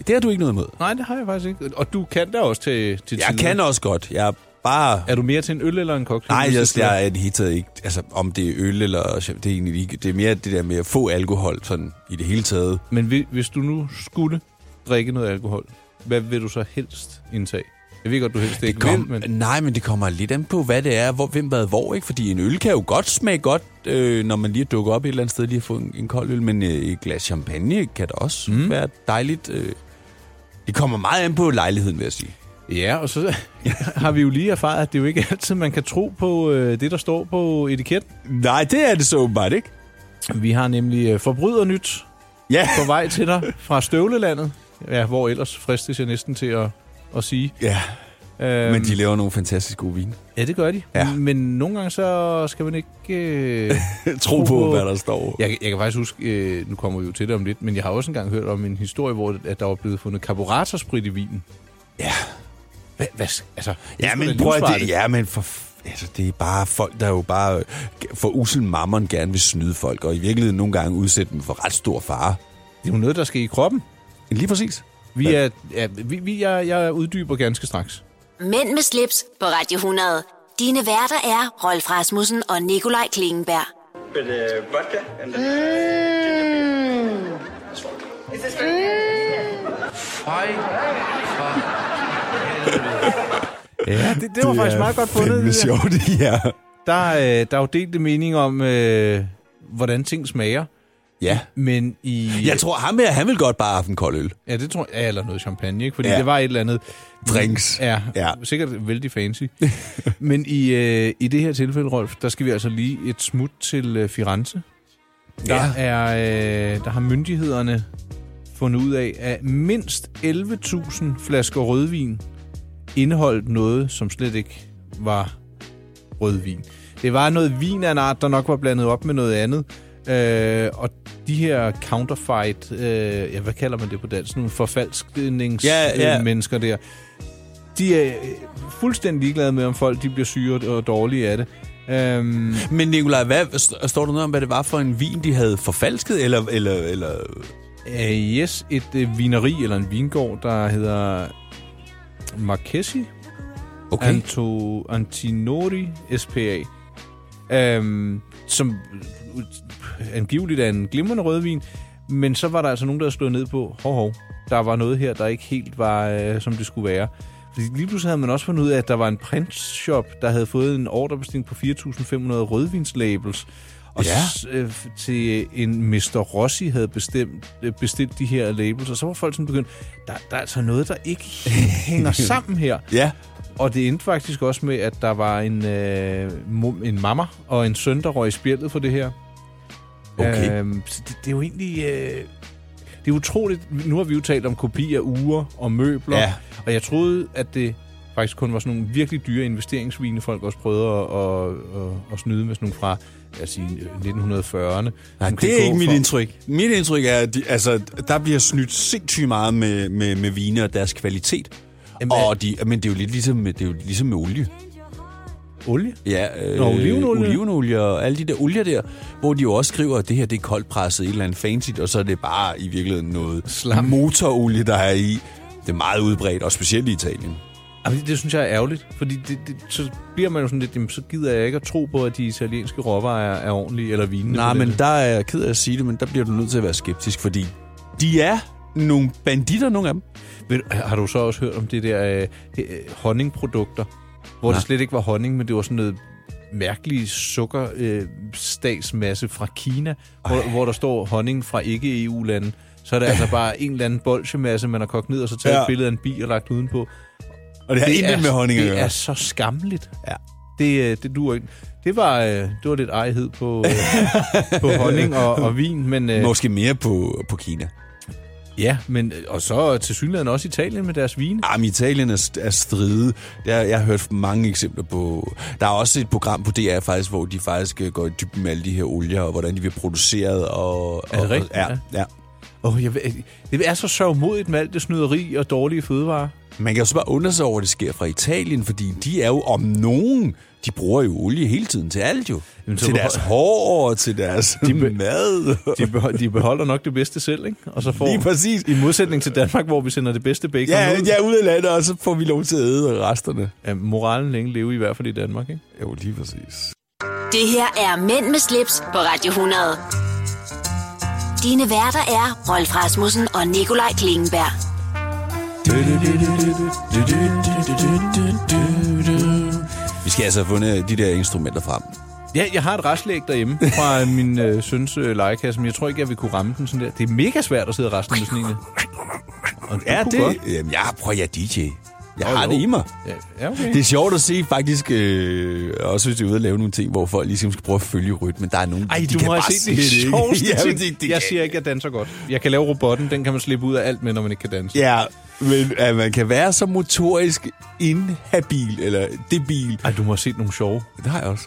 Det har du ikke noget imod. Nej, det har jeg faktisk ikke. Og du kan da også til, til Jeg tider. kan også godt. Jeg er bare... Er du mere til en øl eller en cocktail? Nej, jeg, jeg er det hele taget ikke... Altså, om det er øl eller... Det er egentlig ikke... Det er mere det der med at få alkohol, sådan i det hele taget. Men hvis du nu skulle drikke noget alkohol, hvad vil du så helst indtage? Jeg ved godt, du helst Det ikke kom, vil, men... Nej, men det kommer lidt an på, hvad det er, hvor, hvem hvad hvor, ikke? Fordi en øl kan jo godt smage godt, øh, når man lige dukker op et eller andet sted lige har fået en, en kold øl, men øh, et glas champagne kan da også mm. være dejligt. Øh. Det kommer meget an på lejligheden, vil jeg sige. Ja, og så har vi jo lige erfaret, at det jo ikke altid, man kan tro på øh, det, der står på etiketten. Nej, det er det så åbenbart, ikke? Vi har nemlig øh, forbrydernyt Ja. på vej til dig fra Støvlelandet. Ja, hvor ellers fristes jeg næsten til at, at sige. Ja, Øhm, men de laver nogle fantastisk gode vine. Ja, det gør de. Ja. Men nogle gange så skal man ikke... Øh, Tro på, hvad der står. jeg, jeg kan faktisk huske, øh, nu kommer vi jo til det om lidt, men jeg har også engang hørt om en historie, hvor at der var blevet fundet karburatorsprit i vinen. Ja. Hvad, hvad, altså, Ja, men prøv at det, ja, men for, altså, det er bare folk, der jo bare for usel mammon gerne vil snyde folk, og i virkeligheden nogle gange udsætte dem for ret stor fare. Det er jo noget, der skal i kroppen. Lige præcis. Vi er, ja, vi, vi, jeg, jeg uddyber ganske straks. Mænd med slips på Radio 100. Dine værter er Rolf Rasmussen og Nikolaj Klingenberg. With uh, vodka and then Ja, det, det var faktisk meget godt fundet. Det der. sjovt, ja. Der, øh, der er jo delte mening om, øh, hvordan ting smager. Ja. Men i... Jeg tror, ham her, han vil godt bare have en kold øl. Ja, det tror jeg. Ja, eller noget champagne, ikke? Fordi Ja. det var et eller andet... Drinks. Ja, Ja. ja. sikkert vældig fancy. Men i, øh, i det her tilfælde, Rolf, der skal vi altså lige et smut til øh, Firenze. Der, Ja. er, øh, der har myndighederne fundet ud af, at mindst 11.000 flasker rødvin indeholdt noget, som slet ikke var rødvin. Det var noget vin af en art, der nok var blandet op med noget andet. Øh, og de her counterfeit, øh, ja, hvad kalder man det på dansk nu? Forfalskningsmennesker Ja, ja. mennesker der. De er øh, fuldstændig ligeglade med, om folk de bliver syge og dårlige af det. Øhm, Men Nikolaj, hvad, st- står der noget om, hvad det var for en vin, de havde forfalsket? Eller, eller, eller... øh, yes, et øh, vineri eller en vingård, der hedder Marchesi Okay. Anto, Antinori SPA, øhm, som angiveligt er en glimrende rødvin, men så var der altså nogen, der havde slået ned på, hov, hov, der var noget her, der ikke helt var, øh, som det skulle være. Fordi lige pludselig havde man også fundet ud af, at der var en printshop, der havde fået en ordrebestilling på 4.500 rødvinslabels, og Ja. s- øh, til en Mr. Rossi havde bestemt, øh, bestilt de her labels, og så var folk sådan begyndt, der, der er altså noget, der ikke hænger sammen her. Ja. Og det endte faktisk også med, at der var en, øh, en mamma og en søn, der røg i spjældet for det her. Okay. Øhm, så det, det er jo egentlig... Øh, det er utroligt. Nu har vi jo talt om kopi af uger og møbler. Ja. Og jeg troede, at det faktisk kun var sådan nogle virkelig dyre investeringsvine, folk også prøvede at, at, at, at snyde med sådan nogle fra os sige, 1940'erne. Nej, det er ikke mit for- indtryk. Mit indtryk er, at de, altså, der bliver snydt sindssygt meget med, med, med vine og deres kvalitet. Jamen, og de, men det er jo lidt ligesom, med- det er jo ligesom med olie. Olie? Ja, øh, Nå, olivenolie. olivenolie og alle de der olier der, hvor de jo også skriver, at det her det er koldpresset, et eller andet fancy, og så er det bare i virkeligheden noget Slam. motorolie, der er i. Det er meget udbredt, og specielt i Italien. Jamen, det, det synes jeg er ærgerligt, fordi det, det, så bliver man jo sådan lidt, jamen, så gider jeg ikke at tro på, at de italienske råvarer er, er ordentlige eller vinende. Nej, men det. der er jeg ked af at sige det, men der bliver du nødt til at være skeptisk, fordi de er nogle banditter, nogle af dem. Ved, har du så også hørt om det der øh, øh, honningprodukter, hvor Nej. det slet ikke var honning, men det var sådan noget mærkelig sukkerstagsmasse øh, fra Kina, hvor, hvor der står honning fra ikke-EU-lande. Så er det altså bare en eller anden bolsjemasse, man har kogt ned, og så taget Ja. et billede af en bi og lagt udenpå. Og det har intet med honning at det gøre. er så skammeligt. Ja. Det, øh, det duer ikke. Det var, øh, det var lidt ejhed på, øh, på honning og, og vin, men... Måske mere på, på Kina. Ja, men, øh, og så til synligheden også Italien med deres vine. Jamen, Italien er, er stride. Der, jeg har hørt mange eksempler på... Der er også et program på DR faktisk, hvor de faktisk øh, går i dybden med alle de her olier, og hvordan de bliver produceret. Og, Er det og, rigtigt? Ja, Ja. ja. Oh, jeg, det er så sørgmodigt med alt det snyderi og dårlige fødevarer. Man kan jo så bare undre sig over, at det sker fra Italien, fordi de er jo om nogen... De bruger jo olie hele tiden til alt jo. Jamen, til behold- deres hår, og til deres De be- mad. De, behold, de beholder nok det bedste selv, ikke? Og så får, Lige præcis. I modsætning til Danmark, hvor vi sender det bedste bacon Ja, ud. ja, ud af landet, og så får vi lov til at æde resterne. ja. Moralen længe leve i hvert fald i Danmark, ikke? Jo, lige præcis. Det her er Mænd med slips på Radio 100. Dine værter er Rolf Rasmussen og Nikolaj Klingenberg. Vi skal altså have fundet de der instrumenter frem. Ja, jeg har et restlæg derhjemme fra min øh, søns øh, legekasse, men jeg tror ikke, jeg vil kunne ramme den sådan der. Det er mega svært at sidde og resten med sådan en. Og Ja, kunne det... godt. Jamen, jeg prøver, jeg er DJ. Jeg Åh, har jo. det i mig. Ja, okay. Det er sjovt at se faktisk, øh, også hvis du er ude og lave nogle ting, hvor folk ligesom skal prøve at følge rytmen. Der er nogen, Ej, de du kan må bare set det sjoveste ja, det, det jeg kan- siger ikke, at jeg danser godt. Jeg kan lave robotten, den kan man slippe ud af alt med, når man ikke kan danse. Ja, men at man kan være så motorisk inhabil, eller debil. Ej, du må have set nogle sjove. Det har jeg også.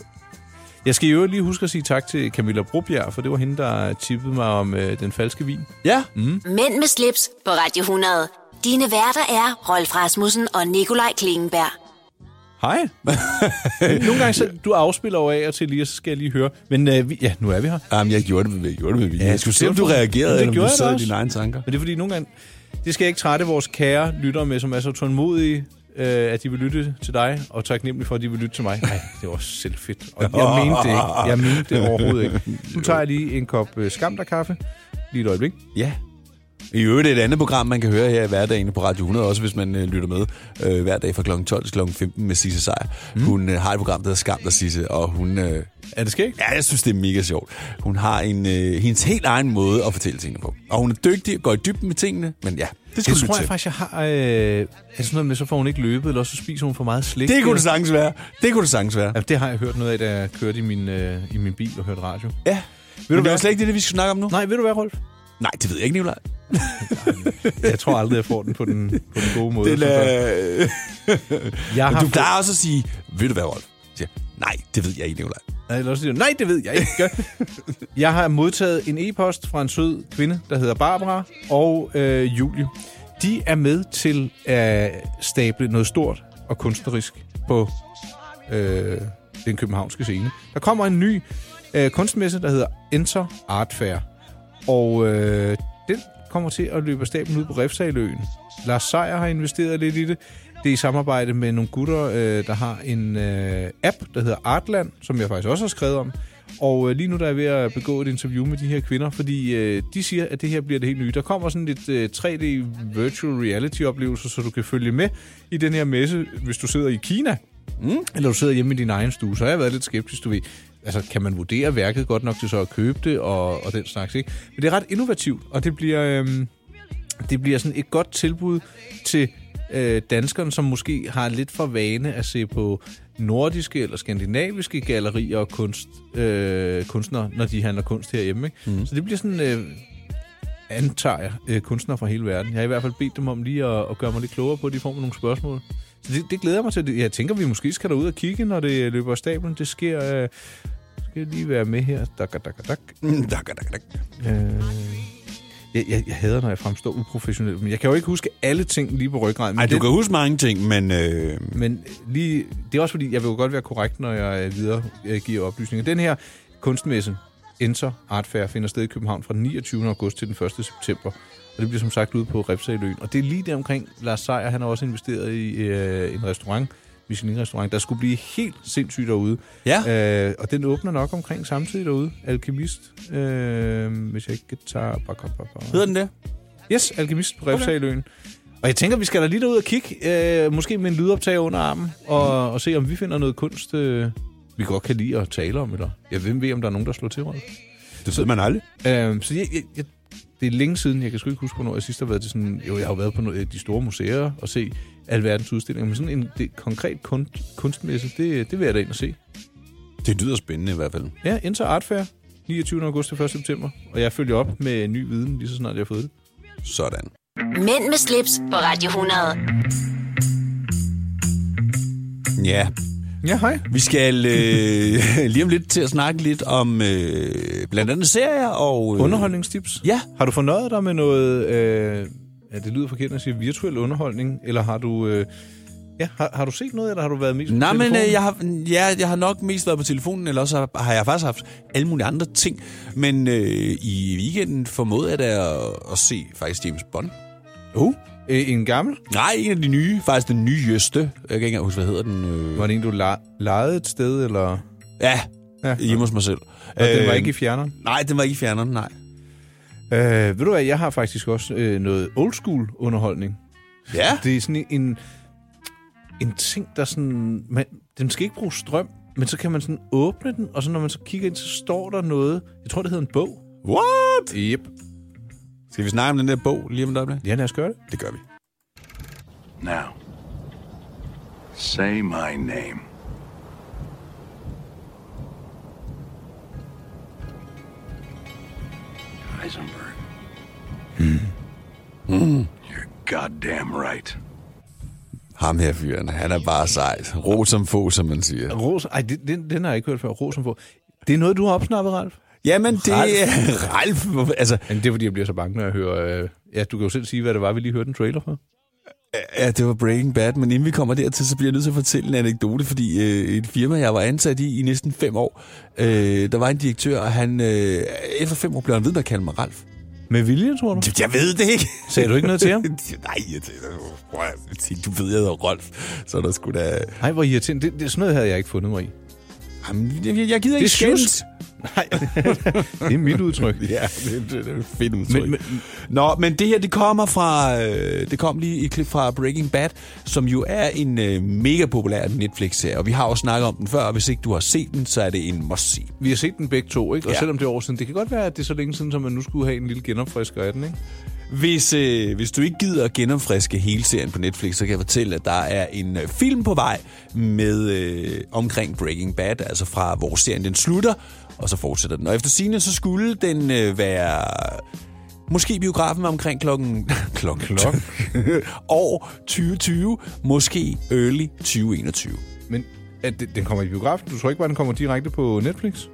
Jeg skal jo lige huske at sige tak til Camilla Brobjerg, for det var hende, der tippede mig om øh, den falske vin. Ja, Mænd med slips på Radio 100. Dine værter er Rolf Rasmussen og Nikolaj Klingenberg. Hej. Nogle gange, så, du afspiller jo af og til lige, og så skal jeg lige høre. Men øh, vi, ja, nu er vi her. Jamen, jeg gjorde det med, jeg gjorde det med vilje. Ja, jeg skulle se, om var du reagerede, det eller om gjorde du jeg sad i også. dine egne tanker. Men det er fordi, nogle gange, det skal jeg ikke trætte vores kære lyttere med, som er så tålmodige, øh, at de vil lytte til dig, og taknemmelig for, at de vil lytte til mig. Nej, det var selv fedt. Og jeg mente det ikke. Jeg mente det overhovedet ikke. Nu tager jeg lige en kop øh, skamderkaffe. Lige et øjeblik. Ja. I øvrigt et andet program, man kan høre her i hverdagen på Radio 100, også hvis man øh, lytter med øh, hver dag fra kl. 12 til kl. 15 med Sisse Seier. Mm. Hun øh, har et program, der hedder Skam der Sisse, og hun... Øh, Er det skægt? ja, jeg synes, det er mega sjovt. Hun har en, øh, hendes helt egen måde at fortælle tingene på. Og hun er dygtig og går i dybden med tingene, men ja, det skal Det du tror jeg faktisk, jeg har... Øh, er det sådan noget med, så får hun ikke løbet, eller så spiser hun for meget slik? Det kunne det sagtens være. Det kunne det sagtens være. Ja, det har jeg hørt noget af, da jeg kørte i min, øh, i min bil og hørte radio. Ja. Vil du Men det være er- slet ikke det, vi skal snakke om nu? Nej, ved du hvad, Rolf? Nej, det ved jeg ikke, Nicolaj. Jeg tror aldrig, jeg får den på den, på den gode måde. Den, øh... jeg har du fået- plejer også at sige, ved du hvad, Rolf? Siger, Nej, det ved jeg ikke, Nicolaj. Nej, eller også siger, nej, det ved jeg ikke. jeg har modtaget en e-post fra en sød kvinde, der hedder Barbara og øh, Julie. De er med til at stable noget stort og kunstnerisk på øh, den københavnske scene. Der kommer en ny øh, kunstmesse, der hedder Enter Art Fair. Og øh, den kommer til at løbe af stablen ud på Refsaløen. Lars Seier har investeret lidt i det. Det er i samarbejde med nogle gutter, øh, der har en øh, app, der hedder Artland, som jeg faktisk også har skrevet om. Og øh, lige nu der er jeg ved at begå et interview med de her kvinder, fordi øh, de siger, at det her bliver det helt nye. Der kommer sådan lidt øh, 3D virtual reality oplevelse, så du kan følge med i den her messe, hvis du sidder i Kina. Mm. Eller du sidder hjemme i din egen stue. Så har jeg været lidt skeptisk, du ved. Altså, kan man vurdere værket godt nok til så at købe det og, og den slags, ikke? Men det er ret innovativt, og det bliver, øhm, det bliver sådan et godt tilbud til øh, danskerne, som måske har lidt for vane at se på nordiske eller skandinaviske gallerier og kunst, øh, kunstnere, når de handler kunst herhjemme. Ikke? Mm. Så det bliver sådan, øh, antager jeg, øh, kunstnere fra hele verden. Jeg har i hvert fald bedt dem om lige at, at gøre mig lidt klogere på, at de får med nogle spørgsmål. Så det, det glæder mig til. Jeg tænker, vi måske skal derud og kigge, når det løber af stablen. Det sker... Øh, skal jeg lige være med her. Dak, dak, dak, dak. Mm, dak, dak. Øh, jeg, jeg, jeg hader, når jeg fremstår uprofessionelt, men jeg kan jo ikke huske alle ting lige på ryggraden. Men Ej, du det- kan huske mange ting, men... Øh, men lige, det er også fordi, jeg vil jo godt være korrekt, når jeg øh, videre øh, giver oplysninger. Den her kunstmesse, Enter Art Fair, finder sted i København fra den 29. august til den 1. september. Og det bliver som sagt ude på Refsaløen. Og det er lige der omkring Lars Seier, han har også investeret i øh, en restaurant, Michelin-restaurant, der skulle blive helt sindssygt derude. ja, Øh, og den åbner nok omkring samtidig derude. Alkemist, øh, hvis jeg ikke tager... hedder den det? Yes, Alkemist på Refsaløen. Og jeg tænker, vi skal da lige derud og kigge, øh, måske med en lydoptager under armen, og, og se, om vi finder noget kunst, øh, vi godt kan lide at tale om. Eller jeg ved, ved om der er nogen, der slår til, Rolf. Det ved man aldrig. Øh, så jeg, jeg, jeg, det er længe siden, jeg kan sgu ikke huske, hvornår jeg sidst har været til sådan... Jo, jeg har jo været på nogle af de store museer og se alverdens udstillinger, men sådan en det, konkret kunst, kunstmesse, det, det vil jeg da ind og se. Det lyder spændende i hvert fald. Ja, Inter Art Fair, 29. august til 1. september. Og jeg følger op med ny viden, lige så snart jeg har fået det. Sådan. Mænd med slips på Radio 100. Ja, Ja, hej. vi skal øh, lige om lidt til at snakke lidt om øh, blandt andet serier og... Øh, Underholdningstips. Ja, Har du fornøjet dig med noget... Øh, ja, det lyder forkert at sige virtuel underholdning, eller har du... Øh, ja, har, har du set noget, eller har du været mest på Nej, men telefonen? øh, jeg har, ja, jeg har nok mest været på telefonen, eller også har jeg faktisk haft alle mulige andre ting. Men øh, i weekenden formåede jeg da at, at se faktisk James Bond. Uh, øh, en gammel? Nej, en af de nye. Faktisk den nyeste. Jeg kan ikke engang huske, hvad hedder den. Øh... Var det en, du la- lejede et sted, eller... Ja, Ja. hjemme hos mig selv. Og den var Øh, ikke i fjerneren? Nej, den var ikke i fjerneren, nej. Øh, ved du hvad, jeg har faktisk også øh, noget old school underholdning. Ja. Det er sådan en, en ting, der sådan... Man, den skal ikke bruge strøm, men så kan man sådan åbne den, og så når man så kigger ind, så står der noget. Jeg tror, det hedder en bog. What? Yep. Skal vi snakke om den der bog lige om et øjeblik? Ja, lad os gøre det. Det gør vi. Now, say my name. Heisenberg. You're goddamn right. Ham her fyren, han er bare sejt. Ro som få, som man siger. Ros, ej, den, den, den har jeg ikke hørt før. Ros som få. Det er noget, du har opsnappet, Ralf? Jamen, det er Ralf. Altså, Men det er, fordi jeg bliver så bange, når jeg hører... Øh, ja, du kan jo selv sige, hvad det var, vi lige hørte en trailer for. Ja, det var Breaking Bad, men inden vi kommer dertil, så bliver jeg nødt til at fortælle en anekdote, fordi øh, et firma, jeg var ansat i i næsten fem år, øh, der var en direktør, og han, øh, efter fem år blev han ved med at kalde mig Ralf. Med vilje, tror du? Jeg ved det ikke. Sagde du ikke noget til ham? Nej, jeg tænkte, du ved, jeg hedder Rolf, så er der sgu da... Nej, hvor irriterende. Det, det, sådan noget havde jeg ikke fundet mig i. Jamen, jeg, jeg gider er ikke skændes. Nej, det er mit udtryk. Ja, det, det, det er et fedt udtryk. Men- Men, Nå, men det her, det kommer fra... Øh, det kom lige i et klip fra Breaking Bad, som jo er en øh, mega populær Netflix-serie. Og vi har også snakket om den før, og hvis ikke du har set den, så er det en must-see. Vi har set den begge to, ikke? Og Ja. selvom det er år siden, det kan godt være, at det er så længe siden, som man nu skulle have en lille genopfrisker af den, ikke? Hvis, øh, hvis du ikke gider at genopfriske hele serien på Netflix, så kan jeg fortælle, at der er en øh, film på vej med øh, omkring Breaking Bad, altså fra hvor serien den slutter, og så fortsætter den. Og efter sigende, så skulle den øh, være måske biografen omkring klokken, klokken, klokken. år 2020, måske early 2021. Men at den kommer i biografen. Du tror ikke bare, den kommer direkte på Netflix?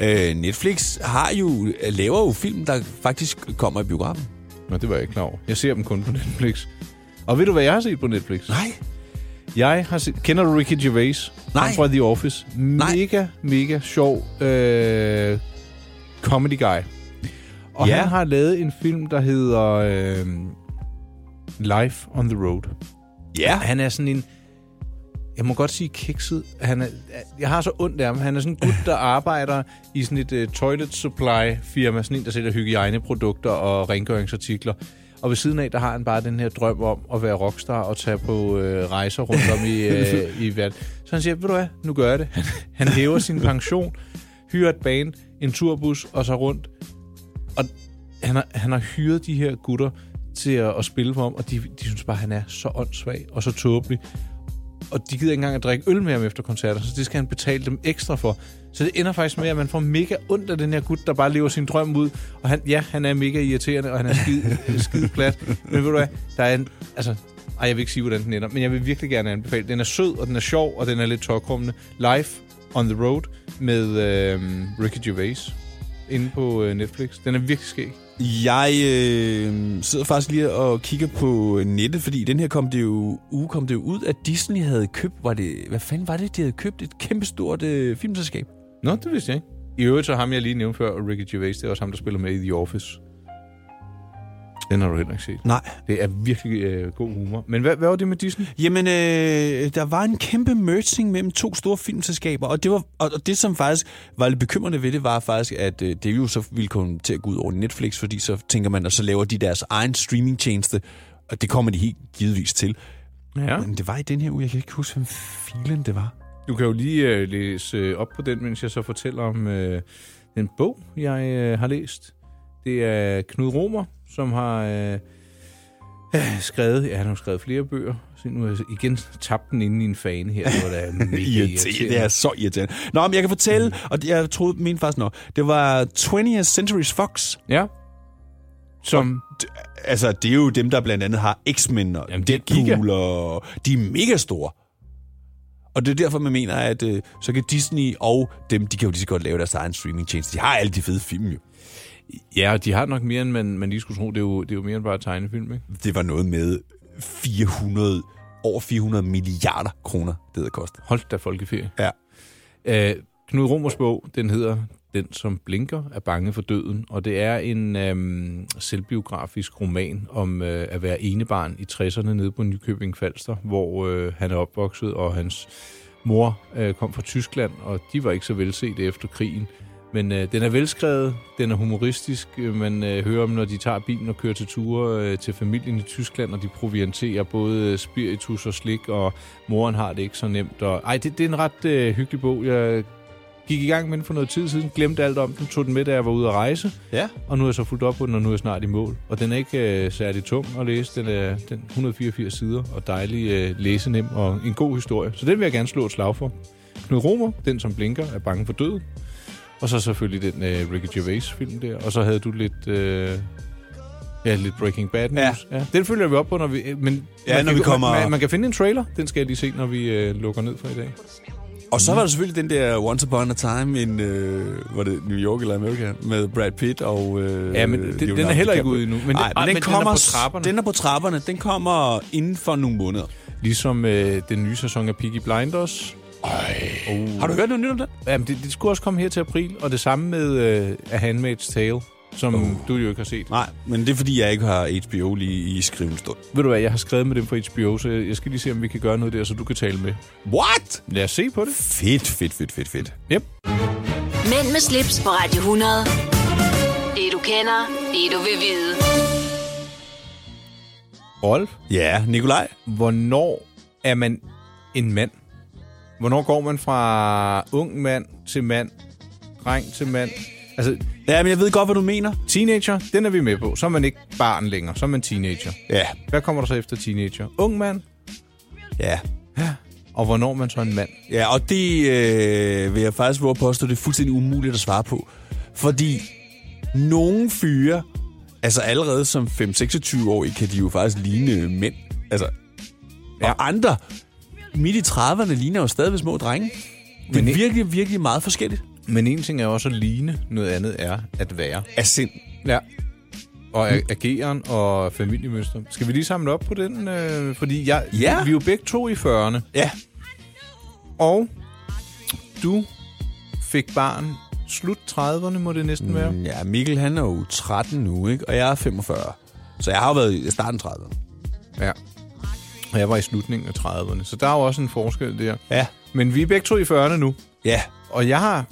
Øh, Netflix har jo, laver jo film, der faktisk kommer i biografen. Nå, det var jeg ikke klar over. Jeg ser dem kun på Netflix. Og ved du, hvad jeg har set på Netflix? Nej. Jeg har set... Kender du Ricky Gervais? Nej. Ham fra The Office. Nej. Mega, mega sjov øh, comedy guy. Og Ja. han har lavet en film, der hedder øh, Life on the Road. Ja. Han er sådan en... Jeg må godt sige kikset. Han er, jeg har så ondt af ham. Han er sådan en gut, der arbejder i sådan et uh, toilet supply firma. Sådan en, der sælger hygiejneprodukter og rengøringsartikler. Og ved siden af, der har han bare den her drøm om at være rockstar og tage på øh, rejser rundt om i, øh, i verden. Så han siger, ved du hvad, nu gør jeg det. Han, han hæver sin pension, hyrer et band, en turbus og så rundt. Og han har, han har hyret de her gutter til at, at spille for ham, og de, de synes bare, at han er så åndssvag og så tåbelig. Og de gider ikke engang at drikke øl med ham efter koncerter, så det skal han betale dem ekstra for. Så det ender faktisk med, at man får mega ondt af den her gut, der bare lever sin drøm ud. Og han, ja, han er mega irriterende, og han er skide, skide plat. Men ved du hvad, der er en... Altså, ej, jeg vil ikke sige, hvordan den ender, men jeg vil virkelig gerne anbefale. Den er sød, og den er sjov, og den er lidt tårkrummende. Life on the Road med øh, Ricky Gervais inde på øh, Netflix. Den er virkelig skæg. Jeg øh, sidder faktisk lige og kigger på nettet, fordi den her kom det jo, uge kom det jo ud, at Disney havde købt, var det, hvad fanden var det, de havde købt? Et kæmpestort øh, filmselskab. Nå, det vidste jeg ikke. I øvrigt så ham, jeg lige nævnte før, Ricky Gervais, det er også ham, der spiller med i The Office. Den har du heller ikke set. Nej. Det er virkelig øh, god humor. Men hvad, hvad var det med Disney? Jamen, øh, der var en kæmpe merging mellem to store filmselskaber, og det, var, og det, som faktisk var lidt bekymrende ved det, var faktisk, at øh, det jo så ville komme til at gå ud over Netflix, fordi så tænker man, at så laver de deres egen streamingtjeneste, og det kommer de helt givetvis til. Ja. Men det var i den her uge, jeg kan ikke huske, hvem filen det var. Du kan jo lige øh, læse øh, op på den, mens jeg så fortæller om øh, den bog, jeg øh, har læst. Det er Knud Romer, som har øh, øh, skrevet, ja, han har skrevet flere bøger. Så nu har jeg igen tabt den inde i en fane her. Det var da mega irriterende. Det er så irriterende. Nå, men jeg kan fortælle, og det- jeg troede, min faktisk nok, det var 20th Century's Fox. Ja. Som, Altså, det er jo dem, der blandt andet har X-Men og Jamen, Deadpool, og de er mega store. Og det er derfor, man mener, at øh, så kan Disney og dem, de kan jo lige så godt lave deres egen streamingtjeneste. De har alle de fede film jo. Ja, de har nok mere, end man, man lige skulle tro. Det er, jo, det er jo mere end bare tegnefilm, ikke? Det var noget med 400, over 400 milliarder kroner, det havde kostet. Hold da folkeferie. Ja. Øh, Knud Romers bog, den hedder Den, som blinker, er bange for døden, og det er en øhm, selvbiografisk roman om øh, at være enebarn i 60'erne nede på Nykøbing Falster, hvor øh, han er opvokset, og hans mor øh, kom fra Tyskland, og de var ikke så velset efter krigen. Men øh, den er velskrevet, den er humoristisk. Øh, Man øh, hører om, når de tager bilen og kører til ture øh, til familien i Tyskland, og de provianterer både øh, spiritus og slik, og moren har det ikke så nemt. Og, ej, det, det er en ret øh, hyggelig bog. Jeg gik i gang med den for noget tid siden, glemte alt om den, tog den med, da jeg var ude at rejse, Ja. og nu er jeg så fuldt op på den, og nu er jeg snart i mål. Og den er ikke øh, særlig tung at læse. Den er den 184 sider, og dejlig øh, læsenem, og en god historie. Så den vil jeg gerne slå et slag for. Knud Romer, den som blinker, er bange for død. Og så selvfølgelig den øh, Ricky Gervais-film der. Og så havde du lidt... Øh, Ja, lidt Breaking Bad news. Ja. ja. Den følger vi op på, når vi... øh, Men Ja, man når kan, vi kommer- Man, man, kan finde en trailer. Den skal jeg lige se, når vi øh, lukker ned for i dag. Og så var der selvfølgelig den der Once Upon a Time in, øh, var det New York eller America, med Brad Pitt og øh, Ja, men den Leonardo er heller ikke ude endnu. Men det- men, ej, den, men den er kommer, på trapperne. Den er på trapperne. Den kommer inden for nogle måneder. Ligesom øh, den nye sæson af Peaky Blinders. Har du hørt noget nyt om den? Jamen, det, det skulle også komme her til april. Og det samme med øh, A Handmaid's Tale, som uh. du jo ikke har set. Nej, men det er fordi, jeg ikke har HBO lige i skrivende stund. Ved du hvad, jeg har skrevet med dem på HBO, så jeg jeg skal lige se, om vi kan gøre noget der, så du kan tale med. What? Lad os se på det. Fedt, fedt, fedt, fedt, fedt. Yep. Mænd med slips på Radio 100. Det du kender, det du vil vide. Rolf, Ja, Nikolaj. hvornår er man en mand? Hvornår går man fra ung mand til mand, dreng til mand? Altså, Ja, men jeg ved godt, hvad du mener. teenager, den er vi med på. Så er man ikke barn længere, så er man teenager. Ja, Hvad kommer der så efter teenager? Ung mand? ja. Og hvornår man så en mand? Ja, og det øh, vil jeg faktisk våge påstå, det er fuldstændig umuligt at svare på. Fordi nogle fyre, altså allerede som 5-26 år, kan de jo faktisk ligne mænd. Altså, ja. Og andre midt i 30'erne ligner jo stadig små drenge. Det er Men- virkelig, virkelig meget forskelligt Men en ting er også at ligne, noget andet er at være. af sind. Ja. Og a- ageren og familiemønster. Skal vi lige samle op på den? Øh, fordi jeg, Ja. vi er jo begge to i 40'erne. Ja. Og du fik barn slut 30'erne, må det næsten være. Mm, Ja, Mikkel han er jo 13 nu, ikke? og jeg er 45. Så jeg har jo været i starten 30'erne. Ja. Og jeg var i slutningen af 30'erne. Så der er jo også en forskel der. Ja. Men vi er begge to i 40'erne nu. Ja. Og jeg har...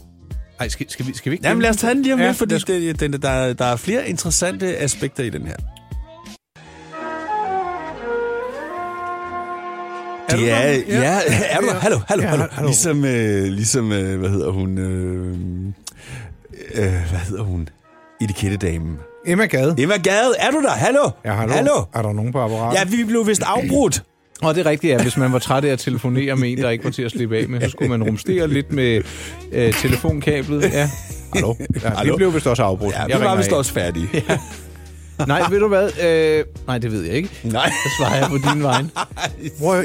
Ej, skal, skal, vi, skal vi ikke... Jamen lad os tage den lige om Ja, lidt, fordi lad os- det, den, der, der er flere interessante aspekter i den her. Er Det er, der? ja, ja, er du der? Hallo, hallo, Ja, hallo. hallo. Ligesom, øh, ligesom øh, hvad hedder hun? Øh, øh, hvad hedder hun? Etikettedamen. Emma Gade. Emma Gade, er du der? Hallo? Ja, hallo. hallo? Er der nogen på apparatet? Ja, vi blev vist afbrudt. Og det er rigtigt, at hvis man var træt af at telefonere med en, der ikke var til at slippe af med, så skulle man rumstere lidt med øh, telefonkablet. Ja. Hallo. Ja, Hallo. Vi blev vist også afbrudt. Ja, Jeg vi var vist af. også færdige. Ja. Nej, ved du hvad? Øh, nej, det ved jeg ikke. Nej. Så svarer jeg på din vej. Prøv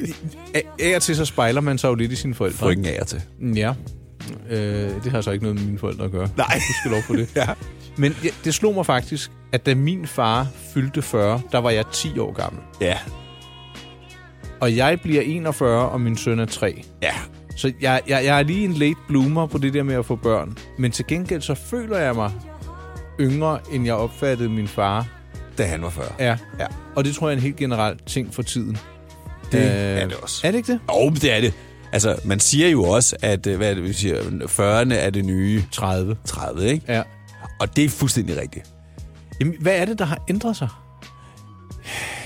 af, af og til så spejler man sig jo lidt i sine forældre. Frygten af jer til. Ja. Øh, det har så ikke noget med mine forældre at gøre. Nej. Du skal lov for det. Ja. Men ja, det slog mig faktisk, at da min far fyldte 40, der var jeg 10 år gammel. Ja. Og jeg bliver 41, og min søn er 3. Ja. Så jeg, jeg, jeg er lige en late bloomer på det der med at få børn. Men til gengæld så føler jeg mig yngre, end jeg opfattede min far Da han var 40. er. Ja. Og det tror jeg er en helt generel ting for tiden. Det er det også. Er det ikke det? Jo, men det er det. Altså, man siger jo også, at øh, hvad er det, vi siger, 40'erne er det nye 30. 30, ikke? Ja. Og det er fuldstændig rigtigt. Jamen, hvad er det, der har ændret sig?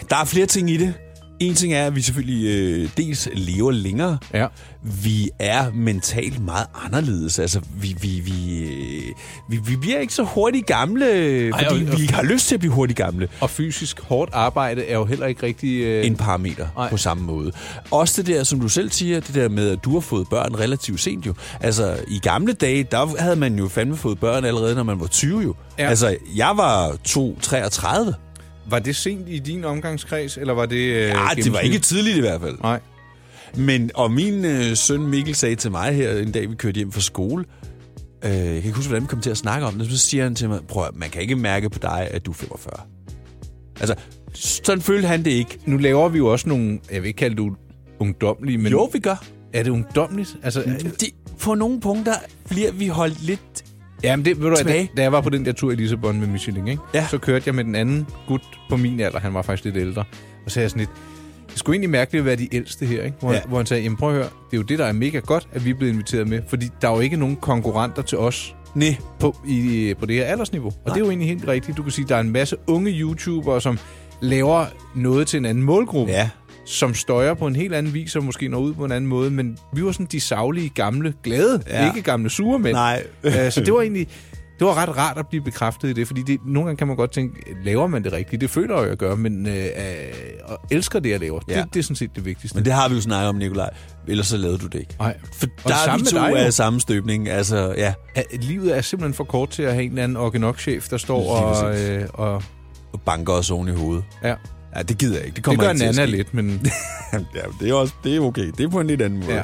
Der er flere ting i det. En ting er, at vi selvfølgelig øh, dels lever længere. Ja. Vi er mentalt meget anderledes. Altså, vi, vi, vi, øh, vi, vi bliver ikke så hurtigt gamle, Ej, fordi og- og- vi har lyst til at blive hurtigt gamle. Og fysisk hårdt arbejde er jo heller ikke rigtig... Øh... en parameter Nej. på samme måde. Også det der, som du selv siger, det der med, at du har fået børn relativt sent jo. Altså, i gamle dage, der havde man jo fandme fået børn allerede, når man var 20 jo. Ja. Altså, jeg var 2-33. Var det sent i din omgangskreds, eller var det... Øh, Ja, det var ikke tidligt i hvert fald. Nej. Men, og min øh, søn Mikkel sagde til mig her en dag, vi kørte hjem fra skole, øh, jeg kan ikke huske, hvordan vi kom til at snakke om det, så siger han til mig, prøv man kan ikke mærke på dig, at du er 45. Altså, sådan følte han det ikke. Nu laver vi jo også nogle... Jeg vil ikke kalde det ungdomlige, men... Jo, vi gør. Er det ungdomligt? Altså, De, på nogle punkter bliver vi holdt lidt Ja, men det, ved du, hvad, da, da jeg var på den der tur i Lissabon med Michelin, ikke? Ja. så kørte jeg med den anden gut på min alder, han var faktisk lidt ældre, og så er jeg sådan lidt, det skulle egentlig mærkeligt at være de ældste her, ikke? Hvor, Ja. ja. hvor han sagde, jamen prøv at høre, det er jo det, der er mega godt, at vi er blevet inviteret med, fordi der er jo ikke nogen konkurrenter til os Nej. på, i, på det her aldersniveau. Og det er jo egentlig helt rigtigt. Du kan sige, at der er en masse unge YouTubere, som laver noget til en anden målgruppe. Ja. Som støjer på en helt anden vis, og måske når ud på en anden måde, men vi var sådan de savlige, gamle, glade, Ja. ikke gamle sure mænd. Nej. Øh, så det var egentlig det var ret rart at blive bekræftet i det, fordi det, nogle gange kan man godt tænke, laver man det rigtigt? Det føler jeg, jo, jeg gør, men øh, øh, og elsker det, jeg laver. Ja. Det, det er sådan set det vigtigste. Men det har vi jo snakket om, Nikolaj. Ellers så lavede du det ikke. Nej. For Og der er vi to dig af samme støbning. Altså, ja. At livet er simpelthen for kort til at have en eller anden organok-chef, der står og, øh, og... Og banker os oven i hovedet. Ja, Ja, det gider jeg ikke. Det det kommer gør til at Nana lidt, men... ja, det er også det er okay. Det er på en lidt anden måde. Ja.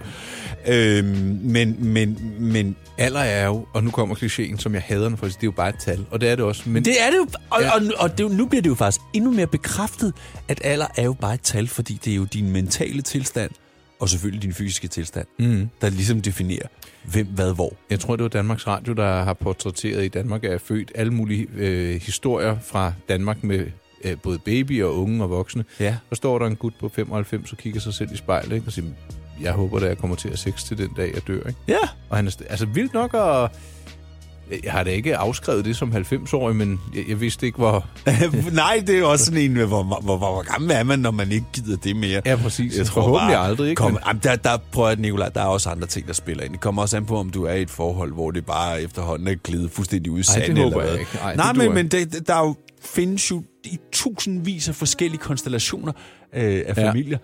Øhm, men, men, men Alder er jo, og nu kommer klichéen, som jeg hader den, for det er jo bare et tal, og det er det også. Men det er det jo. Og, Ja. og, og det, nu bliver det jo faktisk endnu mere bekræftet, at alder er jo bare et tal, fordi det er jo din mentale tilstand, og selvfølgelig din fysiske tilstand, Mm. der ligesom definerer, hvem, hvad, hvor. Jeg tror, det var Danmarks Radio, der har portrætteret i Danmark, er født alle mulige øh, historier fra Danmark med øh, både baby og unge og voksne. Ja. Så står der en gut på 95 og kigger sig selv i spejlet ikke? og siger, jeg håber, at jeg kommer til at sex til den dag, jeg dør. Ikke? Ja. Og han er altså vildt nok at... Jeg har da ikke afskrevet det som 90-årig, men jeg, jeg vidste ikke, hvor... Nej, det er jo også sådan en, hvor, hvor, hvor, hvor gammel er man, når man ikke gider det mere? Ja, præcis. Forhåbentlig aldrig, ikke? Kom, Men- jamen, der, der, prøv at Nicolaj, der er også andre ting, der spiller ind. Det kommer også an på, om du er i et forhold, hvor det bare efterhånden er glidet fuldstændig ud i Ej, det sandet, håber eller jeg hvad. ikke. Ej, Nej, det men, men det, der er jo, findes jo i tusindvis af forskellige konstellationer øh, af Ja. familier,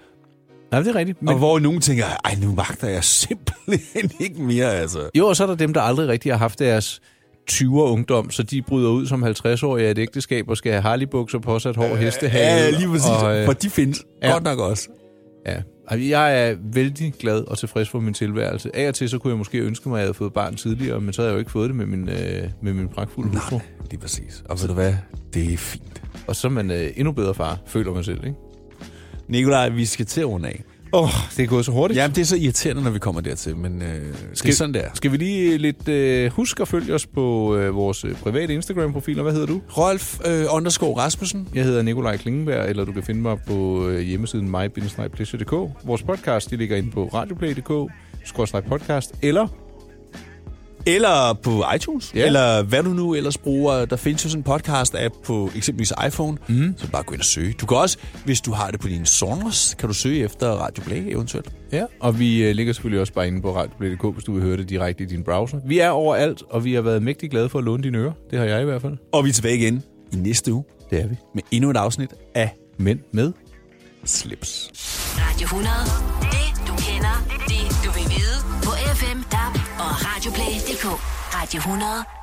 Nej, det er rigtigt. men... og hvor nogen tænker, ej, nu magter jeg simpelthen ikke mere, altså. Jo, og så er der dem, der aldrig rigtig har haft deres 20'er ungdom, så de bryder ud som 50-årige af et ægteskab og skal have harley-bukser, påsat hår, hestehale. Ja, lige præcis. Og, øh, For de findes ja. godt nok også. ja. Jeg er vældig glad og tilfreds for min tilværelse. Af og til, så kunne jeg måske ønske mig, at jeg havde fået barn tidligere, men så havde jeg jo ikke fået det med min, øh, med min pragtfulde hustru. Lige præcis. Og ved du hvad? Det er fint. Og så er man øh, endnu bedre far, føler man selv, ikke? Nikolaj, vi skal til at runde af. Åh, oh, det er gået så hurtigt. Jamen, det er så irriterende, når vi kommer dertil, men øh, det er sådan, der. Skal vi lige lidt øh, huske at følge os på øh, vores øh, private Instagram-profiler? Hvad hedder du? Rolf øh, underscore Rasmussen. Jeg hedder Nikolaj Klingenberg, eller du kan finde mig på øh, hjemmesiden mig Vores podcast de ligger inde på radioplay.dk, podcast, eller Eller på iTunes, Ja. eller hvad du nu ellers bruger. Der findes jo sådan en podcast-app på eksempelvis iPhone, mm. så bare gå ind og søge. Du kan også, hvis du har det på din Sonos, kan du søge efter Radio Play eventuelt. Ja, og vi øh, ligger selvfølgelig også bare inde på radioplay.dk, hvis du vil høre det direkte i din browser. Vi er overalt, og vi har været mægtig glade for at låne dine ører. Det har jeg i hvert fald. Og vi er tilbage igen i næste uge Det er vi. med endnu et afsnit af Men med Slips. Radio 100. Det du kender, det du vil vide. På FM, DAB og Radioplay.dk. Radio 100.